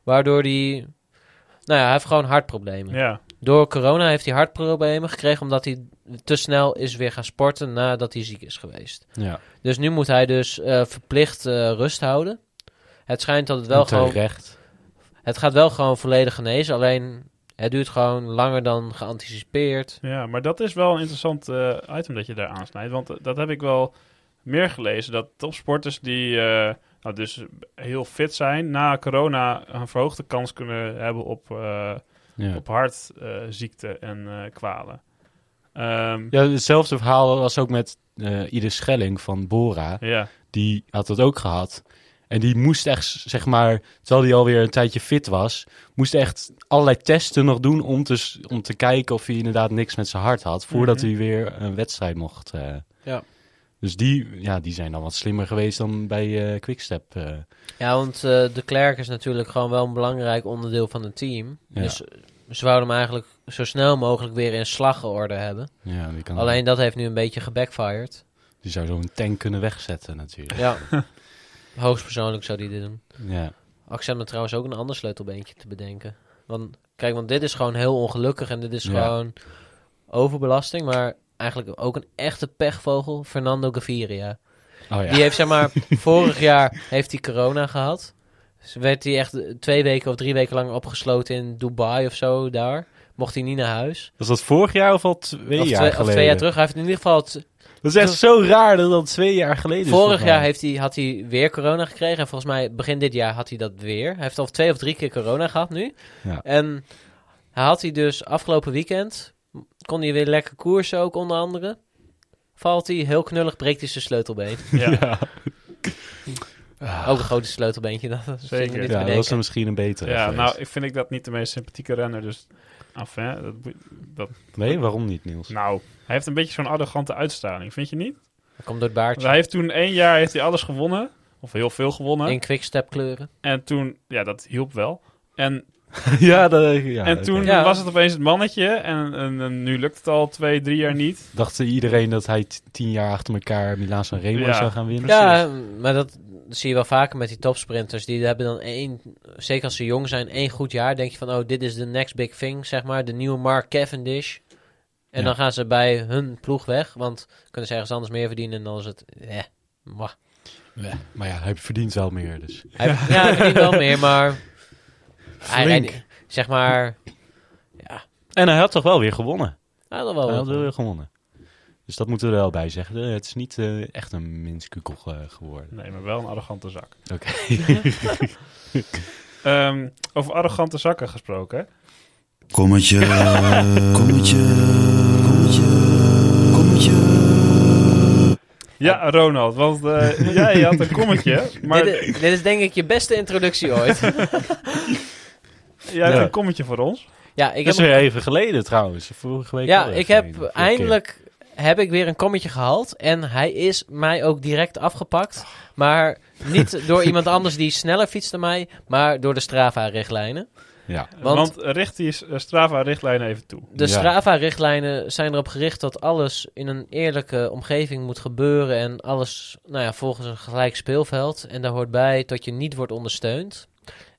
Waardoor hij, nou ja, hij heeft gewoon hartproblemen. Ja, Door corona heeft hij hartproblemen gekregen omdat hij te snel is weer gaan sporten nadat hij ziek is geweest. Ja, Dus nu moet hij dus eh, verplicht eh, rust houden. Het schijnt dat het wel gewoon, terecht. het gaat wel gewoon volledig genezen. Alleen het duurt gewoon langer dan geanticipeerd. ja, maar dat is wel een interessant eh, item dat je daar aansnijdt. Want dat heb ik wel meer gelezen. Dat topsporters die eh, nou, dus heel fit zijn, na corona een verhoogde kans kunnen hebben op, eh Ja. op hartziekten en eh, kwalen. Ehm, ja, hetzelfde verhaal was ook met eh Ieder Schelling van Bora. ja. Die had dat ook gehad. En die moest echt, zeg maar, terwijl hij alweer een tijdje fit was, moest echt allerlei testen nog doen om te, om te kijken of hij inderdaad niks met zijn hart had, voordat Mhm. hij weer een wedstrijd mocht. eh. Ja. Dus die, ja, die zijn dan wat slimmer geweest dan bij eh Quickstep. eh. Ja, want eh, de Klerk is natuurlijk gewoon wel een belangrijk onderdeel van het team. Ja. Dus ze wouden hem eigenlijk zo snel mogelijk weer in slagorde hebben. ja, die, kan, Alleen dat heeft nu een beetje gebackfired. die zou zo'n tank kunnen wegzetten natuurlijk. Ja. (laughs) Hoogstpersoonlijk zou die dit doen. Ja. Zet me trouwens ook een ander sleutelbeentje te bedenken. Want kijk, want dit is gewoon heel ongelukkig en dit is Ja. gewoon overbelasting. Maar eigenlijk ook een echte pechvogel, Fernando Gaviria. Oh ja. Die heeft zeg maar, (laughs) vorig jaar heeft hij corona gehad. Dus werd hij echt twee weken of drie weken lang opgesloten in Dubai of zo daar. Mocht hij niet naar huis. Was dat vorig jaar of al twee of, jaar twee, geleden? of twee jaar terug. Hij heeft in ieder geval, Dat is echt zo raar dat dat twee jaar geleden is. Vorig jaar heeft hij, had hij weer corona gekregen. En volgens mij begin dit jaar had hij dat weer. Hij heeft al twee of drie keer corona gehad nu. Ja. En hij had hij dus afgelopen weekend... kon hij weer lekker koersen ook onder andere. Valt hij, heel knullig, breekt hij zijn sleutelbeen. (laughs) Ja. Ook een grote sleutelbeentje. Dat Zeker. niet Ja, dat misschien een betere. Ja, geweest. nou, ik vind ik dat niet de meest sympathieke renner. Dus, enfin, dat, boeit- dat, Nee, waarom niet, Niels? nou, hij heeft een beetje zo'n arrogante uitstraling, vind je niet? Dat komt door het baardje. hij heeft toen één jaar heeft hij alles gewonnen. Of heel veel gewonnen. In quickstep kleuren. En toen, ja, dat hielp wel. En, (laughs) ja, dat, ja, en toen was het opeens het mannetje. En, en, en nu lukt het al twee, drie jaar niet. Dacht iedereen dat hij tien jaar achter elkaar Milaan San Remo Ja. zou gaan winnen? Precies. Ja, maar dat zie je wel vaker met die topsprinters. Die hebben dan één, zeker als ze jong zijn, één goed jaar. Denk je van, oh, dit is de next big thing, zeg maar. De nieuwe Mark Cavendish. En Ja. dan gaan ze bij hun ploeg weg. Want kunnen ze ergens anders meer verdienen. En dan is het, eh, mwah. Ja, maar ja, hij verdient wel meer, dus. Hij, ja, hij verdient wel (laughs) meer, maar... Hij, Flink. hij- zeg maar... En hij had toch wel weer gewonnen? Hij had wel Hij had wel weer gewonnen. Dus dat moeten we er wel bij zeggen. Het is niet eh, echt een minskukel eh, geworden. Nee, maar wel een arrogante zak. Oké. (laughs) (laughs) Ehm, over arrogante zakken gesproken. Kommetje, (laughs) kommetje, kommetje, kommetje. Ja, Ronald, want eh, jij had een kommetje. Maar Dit, is- dit is denk ik je beste introductie ooit. Jij hebt Ja. een kommetje voor ons. ja, ik Dat is heb, weer even geleden trouwens. Vorige week ja, ik heb eindelijk heb ik weer een kommetje gehaald. En hij is mij ook direct afgepakt. Maar niet (laughs) door iemand anders die sneller fietst dan mij, maar door de Strava-richtlijnen. Ja. Want, Want- richt die eh, Strava-richtlijnen even toe. De Ja. Strava-richtlijnen zijn erop gericht dat alles in een eerlijke omgeving moet gebeuren. En alles nou ja, volgens een gelijk speelveld. En daar hoort bij dat je niet wordt ondersteund.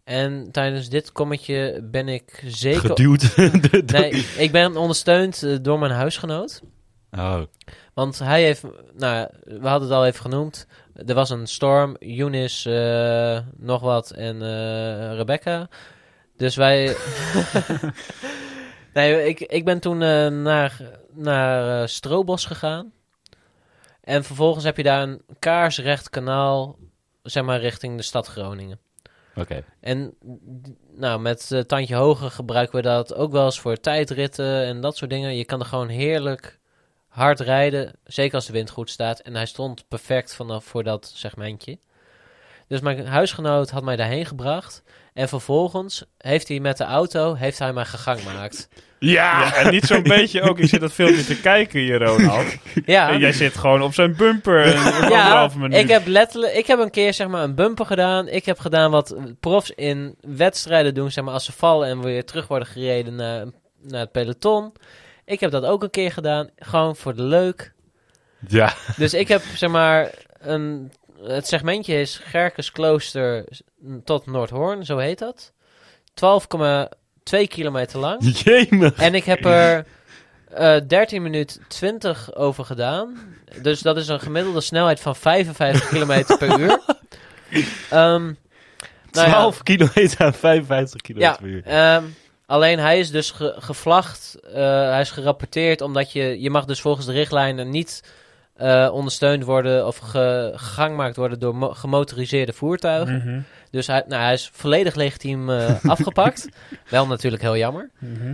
En tijdens dit kommetje ben ik zeker... Geduwd. (laughs) Nee, ik ben ondersteund eh, door mijn huisgenoot. Oh, Want hij heeft, nou, we hadden het al even genoemd. Er was een storm, Eunice, eh, nog wat en eh, Rebecca. Dus wij. (laughs) nee, ik, ik ben toen naar, naar Strobos gegaan. En vervolgens heb je daar een kaarsrecht kanaal, zeg maar, richting de stad Groningen. Oké. En nou, met eh, Tandje Hoger gebruiken we dat ook wel eens voor tijdritten en dat soort dingen. Je kan er gewoon heerlijk hard rijden, zeker als de wind goed staat. En hij stond perfect vanaf voor dat segmentje. Dus mijn huisgenoot had mij daarheen gebracht. En vervolgens heeft hij met de auto heeft hij mij gegang gemaakt. Ja, en niet zo'n (laughs) beetje ook. Ik zit dat filmpje te kijken hier, Ronald. Ja, En jij zit gewoon op zijn bumper. (laughs) Een ja ik heb letterlijk, ik heb een keer zeg maar een bumper gedaan. Ik heb gedaan wat profs in wedstrijden doen, zeg maar als ze vallen en weer terug worden gereden naar, naar het peloton. Ik heb dat ook een keer gedaan, gewoon voor de leuk. Ja. Dus ik heb zeg maar een, het segmentje is Gerkesklooster tot Noordhoorn, zo heet dat. 12,2 kilometer lang. (laughs) Jemig. En ik heb er eh 13 minuten 20 over gedaan. Dus dat is een gemiddelde snelheid van 55 km per uur. (laughs) Ehm, nou ja, 12 kilometer aan 55 kilometer ja, per uur. ehm, alleen hij is dus ge- gevlacht. eh, hij is gerapporteerd omdat je, je mag dus volgens de richtlijnen niet eh, ondersteund worden of ge, gegangmaakt worden door mo- gemotoriseerde voertuigen. Mhm, Dus hij, nou, hij is volledig legitiem eh, (laughs) afgepakt. Wel natuurlijk heel jammer. mhm.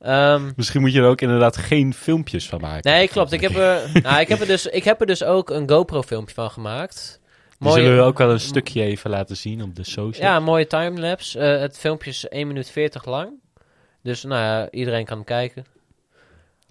Ehm, Misschien moet je er ook inderdaad geen filmpjes van maken. Nee, klopt. Ik heb, er, nou, ik, heb er dus, ik heb er dus ook een GoPro-filmpje van gemaakt. Die zullen we ook wel een stukje even laten zien op de social. Ja, mooie timelapse. Eh het filmpje is 1 minuut 40 lang. Dus nou ja, iedereen kan hem kijken.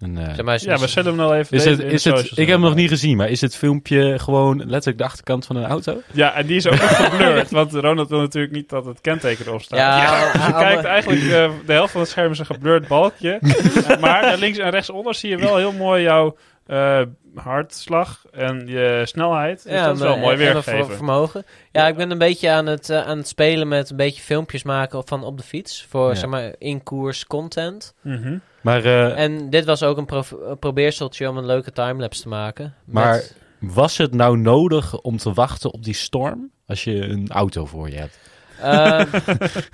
En, eh, Zeg maar, is- Ja, we zetten hem nou even is het, is het, ik heb hem nog niet gezien, maar is het filmpje gewoon letterlijk de achterkant van een auto? Ja, en die is ook geblurred. (laughs) Want Ronald wil natuurlijk niet dat het kenteken erop staat. Ja, (laughs) Dus je alle- kijkt eigenlijk, eh, de helft van het scherm is een geblurred balkje. (laughs) maar daar links en rechtsonder zie je wel heel mooi jouw eh, hartslag en je snelheid. Dus dat is wel mooi weergegeven. ver- vermogen. Ja, ik ben een beetje aan het, eh, aan het spelen met een beetje filmpjes maken van op de fiets. Voor Ja. zeg maar in-koers content. Mhm. Maar, eh, En dit was ook een, pro- probeerseltje om een leuke timelapse te maken. Maar- Met- was het nou nodig om te wachten op die storm als je een auto voor je hebt? (laughs)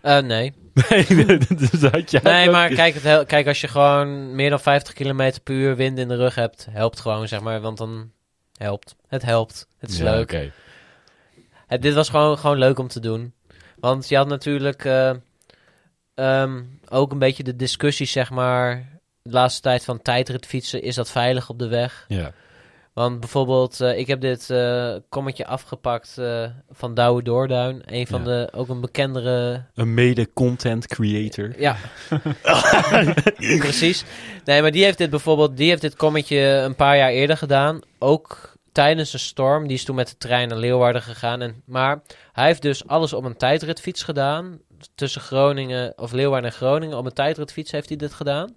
Eh, nee. Nee, (laughs) dus had jij Nee, maar kijk, het kijk, als je gewoon meer dan 50 km per uur wind in de rug hebt, helpt gewoon, zeg maar. Want dan helpt. Het helpt. Het is Ja, leuk. Het, dit was gewoon, gewoon leuk om te doen. Want je had natuurlijk eh, ehm, ook een beetje de discussie, zeg maar, de laatste tijd van tijdritfietsen. Is dat veilig op de weg? Ja. Want bijvoorbeeld, eh, ik heb dit eh kommetje afgepakt eh, van Douwe Doorduin. Een van Ja. de, ook een bekendere Een mede-content creator. Ja, (laughs) precies. Nee, maar die heeft dit bijvoorbeeld, die heeft dit kommetje een paar jaar eerder gedaan. Ook tijdens een storm. Die is toen met de trein naar Leeuwarden gegaan. En, maar hij heeft dus alles op een tijdritfiets gedaan. Tussen Groningen, of Leeuwarden en Groningen. Op een tijdritfiets heeft hij dit gedaan.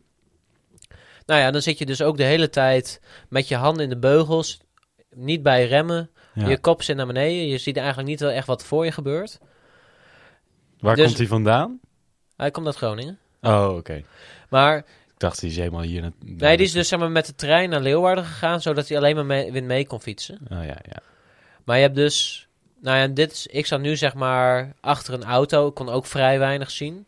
Nou ja, dan zit je dus ook de hele tijd met je handen in de beugels. Niet bij remmen. Ja. Je kop zit naar beneden. Je ziet eigenlijk niet wel echt wat voor je gebeurt. Waar Dus- komt hij vandaan? Hij komt uit Groningen. Oh, oké. Maar Ik dacht, die is helemaal hier. Nee, die is dus zeg maar, met de trein naar Leeuwarden gegaan, zodat hij alleen maar mee, weer mee kon fietsen. Oh, ja, ja. Maar je hebt dus, nou ja, dit is, ik zat nu zeg maar achter een auto, ik kon ook vrij weinig zien.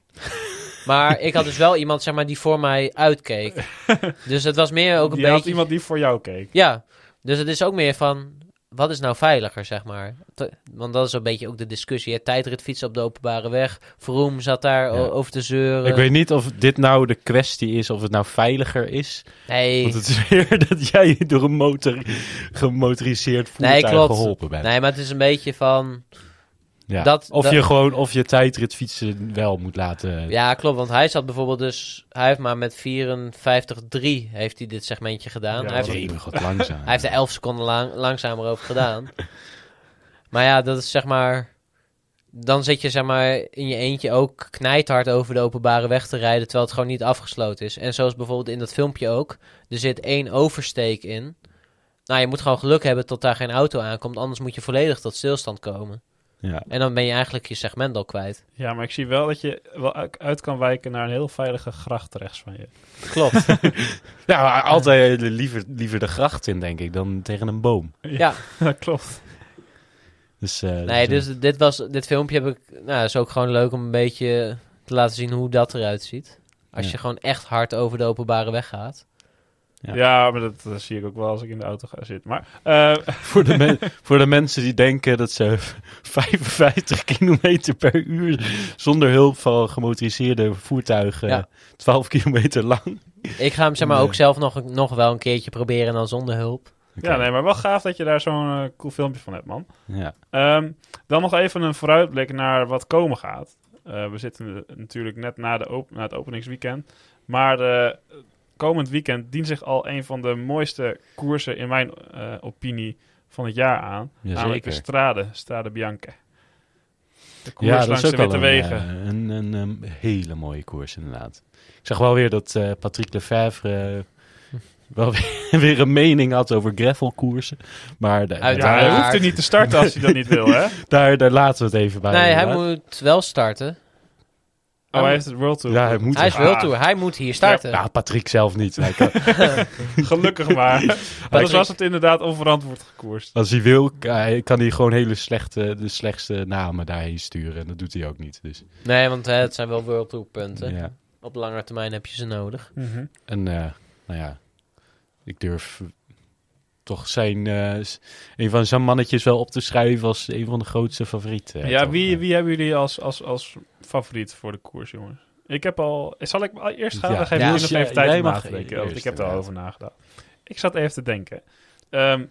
Maar ik had dus wel iemand zeg maar die voor mij uitkeek. (laughs) Dus het was meer ook een Je had beetje, iemand die voor jou keek. ja. Dus het is ook meer van, wat is nou veiliger zeg maar? Want dat is een beetje ook de discussie. hè. Tijdritfietsen op de openbare weg. Vroom zat daar Ja. over te zeuren. Ik weet niet of dit nou de kwestie is, of het nou veiliger is. nee. Want het is weer (laughs) dat jij door een motor, gemotoriseerd voertuig Nee, klopt. geholpen bent. Nee, maar het is een beetje van, Ja. dat- of dat- je gewoon, of je tijdritfietsen wel moet laten. Ja, klopt. Want hij zat bijvoorbeeld dus... Hij heeft maar met 54,3 heeft hij dit segmentje gedaan. Ja, hij, heeft, wat langzaam. (laughs) hij heeft er 11 seconden lang, langzamer over gedaan. (laughs) maar ja, dat is zeg maar... Dan zit je zeg maar in je eentje ook knijthard over de openbare weg te rijden... terwijl het gewoon niet afgesloten is. En zoals bijvoorbeeld in dat filmpje ook. Er zit één oversteek in. Nou, je moet gewoon geluk hebben tot daar geen auto aankomt. Anders moet je volledig tot stilstand komen. Ja. En dan ben je eigenlijk je segment al kwijt. Ja, maar ik zie wel dat je wel uit kan wijken naar een heel veilige gracht rechts van je. Klopt. (laughs) ja, maar altijd liever, liever de gracht in, denk ik, dan tegen een boom. ja. (laughs) dat klopt. Dus, eh, Nee, dus, dit, was, dit filmpje heb ik. Nou, is ook gewoon leuk om een beetje te laten zien hoe dat eruit ziet. Als Ja. je gewoon echt hard over de openbare weg gaat. Ja. Ja, maar dat, dat zie ik ook wel als ik in de auto ga zitten. Maar eh, (laughs) voor, de men- (laughs) voor de mensen die denken dat ze (laughs) 55 kilometer per uur zonder hulp van gemotoriseerde voertuigen Ja. 12 kilometer lang. Ik ga hem zeg maar Nee. ook zelf nog, nog wel een keertje proberen dan zonder hulp. ja, nee, maar wel gaaf dat je daar zo'n eh, cool filmpje van hebt, man. Ja. Ehm, dan nog even een vooruitblik naar wat komen gaat. Eh, we zitten natuurlijk net na, de op na het openingsweekend. Maar de, komend weekend dient zich al een van de mooiste koersen, in mijn eh, opinie, van het jaar aan. namelijk de. Strade, Strade Bianca. De koers Ja, dat langs is de ook wel witte een, wegen. eh, een, een, een hele mooie koers inderdaad. Ik zag wel weer dat eh, Patrick Lefevre eh, wel (laughs) weer, weer een mening had over gravelkoersen. Maar ja, hij hoeft er niet te starten als hij dat niet wil, hè? (laughs) daar, daar laten we het even bij. nee, hij moet wel starten. Oh, hij heeft het World Tour. Ja, hij moet Hij is World Tour. Hij moet hier starten. Ja, Patrick zelf niet. (laughs) Gelukkig maar. (laughs) Anders was het inderdaad onverantwoord gekoerst. als hij wil, kan hij gewoon hele slechte, de slechtste namen daarheen sturen. En dat doet hij ook niet. Dus, Nee, want hè, het zijn wel World Tour punten. ja. Op lange termijn heb je ze nodig. Mhm. En eh, nou ja, ik durf toch zijn, eh, een van zijn mannetjes wel op te schrijven als een van de grootste favorieten. Ja, toch? wie, wie hebben jullie als, als, als favoriet voor de koers, jongens? Ik heb al... Zal ik eerst gaan? Ja. Dan geef Ja, nog even tijd om na mag te denken. eerst, ik heb er al over nagedacht. Ik zat even te denken. Ehm,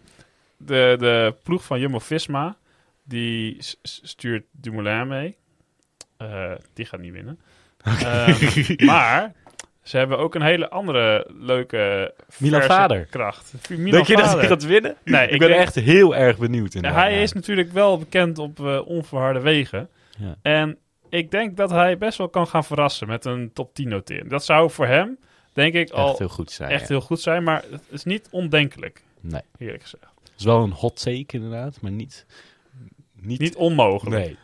de, de ploeg van Jumbo-Visma, die stuurt Dumoulin mee. Eh, die gaat niet winnen. Ehm, (laughs) maar ze hebben ook een hele andere leuke Milan Vader. kracht. Milan Denk je dat hij gaat winnen? Nee, ik, ik ben denk- echt heel erg benieuwd. Ja, inderdaad. hij is natuurlijk wel bekend op eh, onverharde wegen. Ja. En ik denk dat hij best wel kan gaan verrassen met een top 10 notering. Dat zou voor hem, denk ik, al echt heel goed zijn. echt ja. heel goed zijn. Maar het is niet ondenkelijk, Nee, eerlijk gezegd. het is wel een hot take inderdaad, maar niet... Niet, Niet onmogelijk. Nee.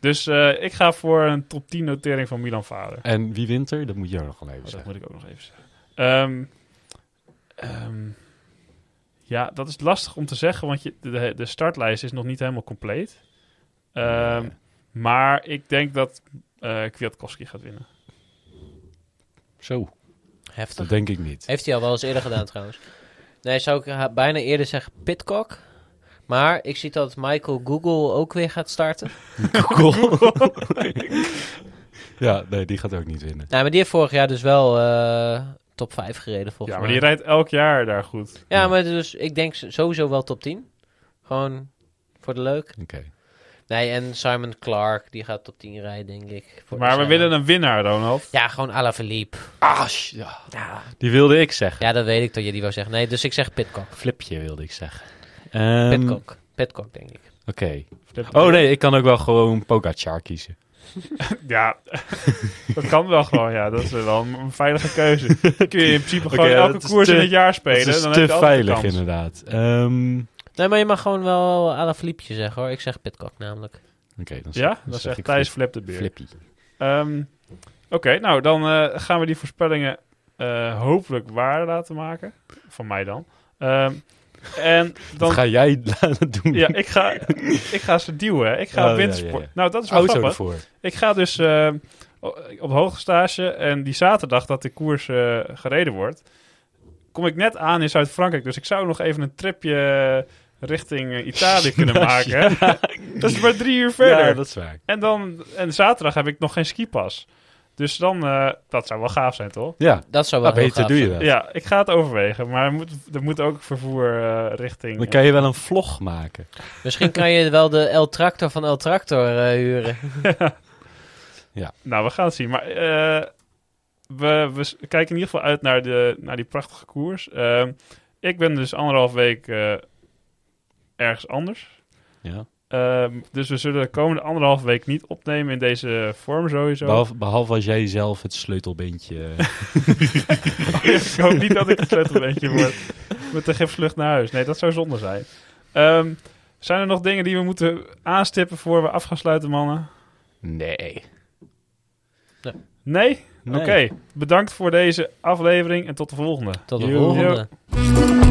Dus eh, ik ga voor een top 10 notering van Milan Vader. En wie wint er? Dat moet je ook nog wel even Oh, dat zeggen. moet ik ook nog even zeggen. Ehm, ehm, ja, dat is lastig om te zeggen, want je, de, de startlijst is nog niet helemaal compleet. Ehm, Nee. Maar ik denk dat eh Kwiatkowski gaat winnen. Zo, Heftig. dat denk ik niet. Heeft hij al wel eens eerder gedaan (laughs) trouwens. Nee, zou ik ha- bijna eerder zeggen Pitcock. Maar ik zie dat Michael Google ook weer gaat starten. (laughs) Google. (laughs) ja, nee, die gaat ook niet winnen. Nou, maar die heeft vorig jaar dus wel eh, top 5 gereden volgens Ja, maar mij. die rijdt elk jaar daar goed. Ja, maar dus ik denk sowieso wel top 10. Gewoon voor de leuk. Oké. Nee, en Simon Clark, die gaat top 10 rijden, denk ik. Voor Maar we willen een winnaar, Ronald. Ja, gewoon à la Philippe. Ah, ja. Ja. Die wilde ik zeggen. ja, dat weet ik dat je die wou zeggen. Nee, dus ik zeg Pitcock. Flipje wilde ik zeggen. Ehm, Pitcock. Pitcock, denk ik. Oké. Oh nee, ik kan ook wel gewoon Pogacar kiezen. (laughs) Ja, (laughs) dat kan wel gewoon. Ja, dat is wel een, veilige keuze. Kun je in principe (laughs) gewoon elke dat koers te- in het jaar spelen. Het is dan te heb je veilig kans. inderdaad. Ehm, Nee, maar je mag gewoon wel à la Philippe zeggen hoor. Ik zeg Pitcock namelijk. Oké, dan, Ja, dan dat zeg ik Thijs Flip- de Beer. Flippy. Ehm, Oké, nou dan eh, gaan we die voorspellingen eh, hopelijk waar laten maken. Van mij dan. Ehm, en dan... Wat ga jij (laughs) doen? Ja, ik ga, ik ga ze duwen. Ik ga Oh, wintersport. ja, ja, ja. Nou, dat is wel Auto grappig. ervoor. Ik ga dus eh, op hoogstage en die zaterdag dat de koers eh, gereden wordt, kom ik net aan in Zuid-Frankrijk. Dus ik zou nog even een tripje richting eh, Italië kunnen (laughs) maken. (laughs) dat is maar drie uur verder. Ja, dat is waar. En dan en zaterdag heb ik nog geen skipas. Dus dan, eh, dat zou wel gaaf zijn, toch? Ja, Dat zou wel nou, heel beter gaaf doe je zijn. dat. Ja, ik ga het overwegen. Maar er moet, er moet ook vervoer eh, richting... Dan kan je wel een vlog maken. Misschien kan je wel de El Tractor van El Tractor eh, huren. (laughs) Nou, we gaan het zien. Maar eh, we, we kijken in ieder geval uit naar, de, naar die prachtige koers. Ehm, ik ben dus anderhalf week eh, ergens anders. Ja. Ehm, dus we zullen de komende anderhalf week niet opnemen in deze vorm sowieso. Behalve, behalve als jij zelf het sleutelbeentje... (laughs) ik hoop niet dat ik het sleutelbeentje word met de gipsvlucht naar huis. Nee, dat zou zonde zijn. Ehm, zijn er nog dingen die we moeten aanstippen voor we af gaan sluiten, mannen? nee. Nee? Nee. Oké, bedankt voor deze aflevering en tot de volgende. Tot de Yo. volgende. Yo.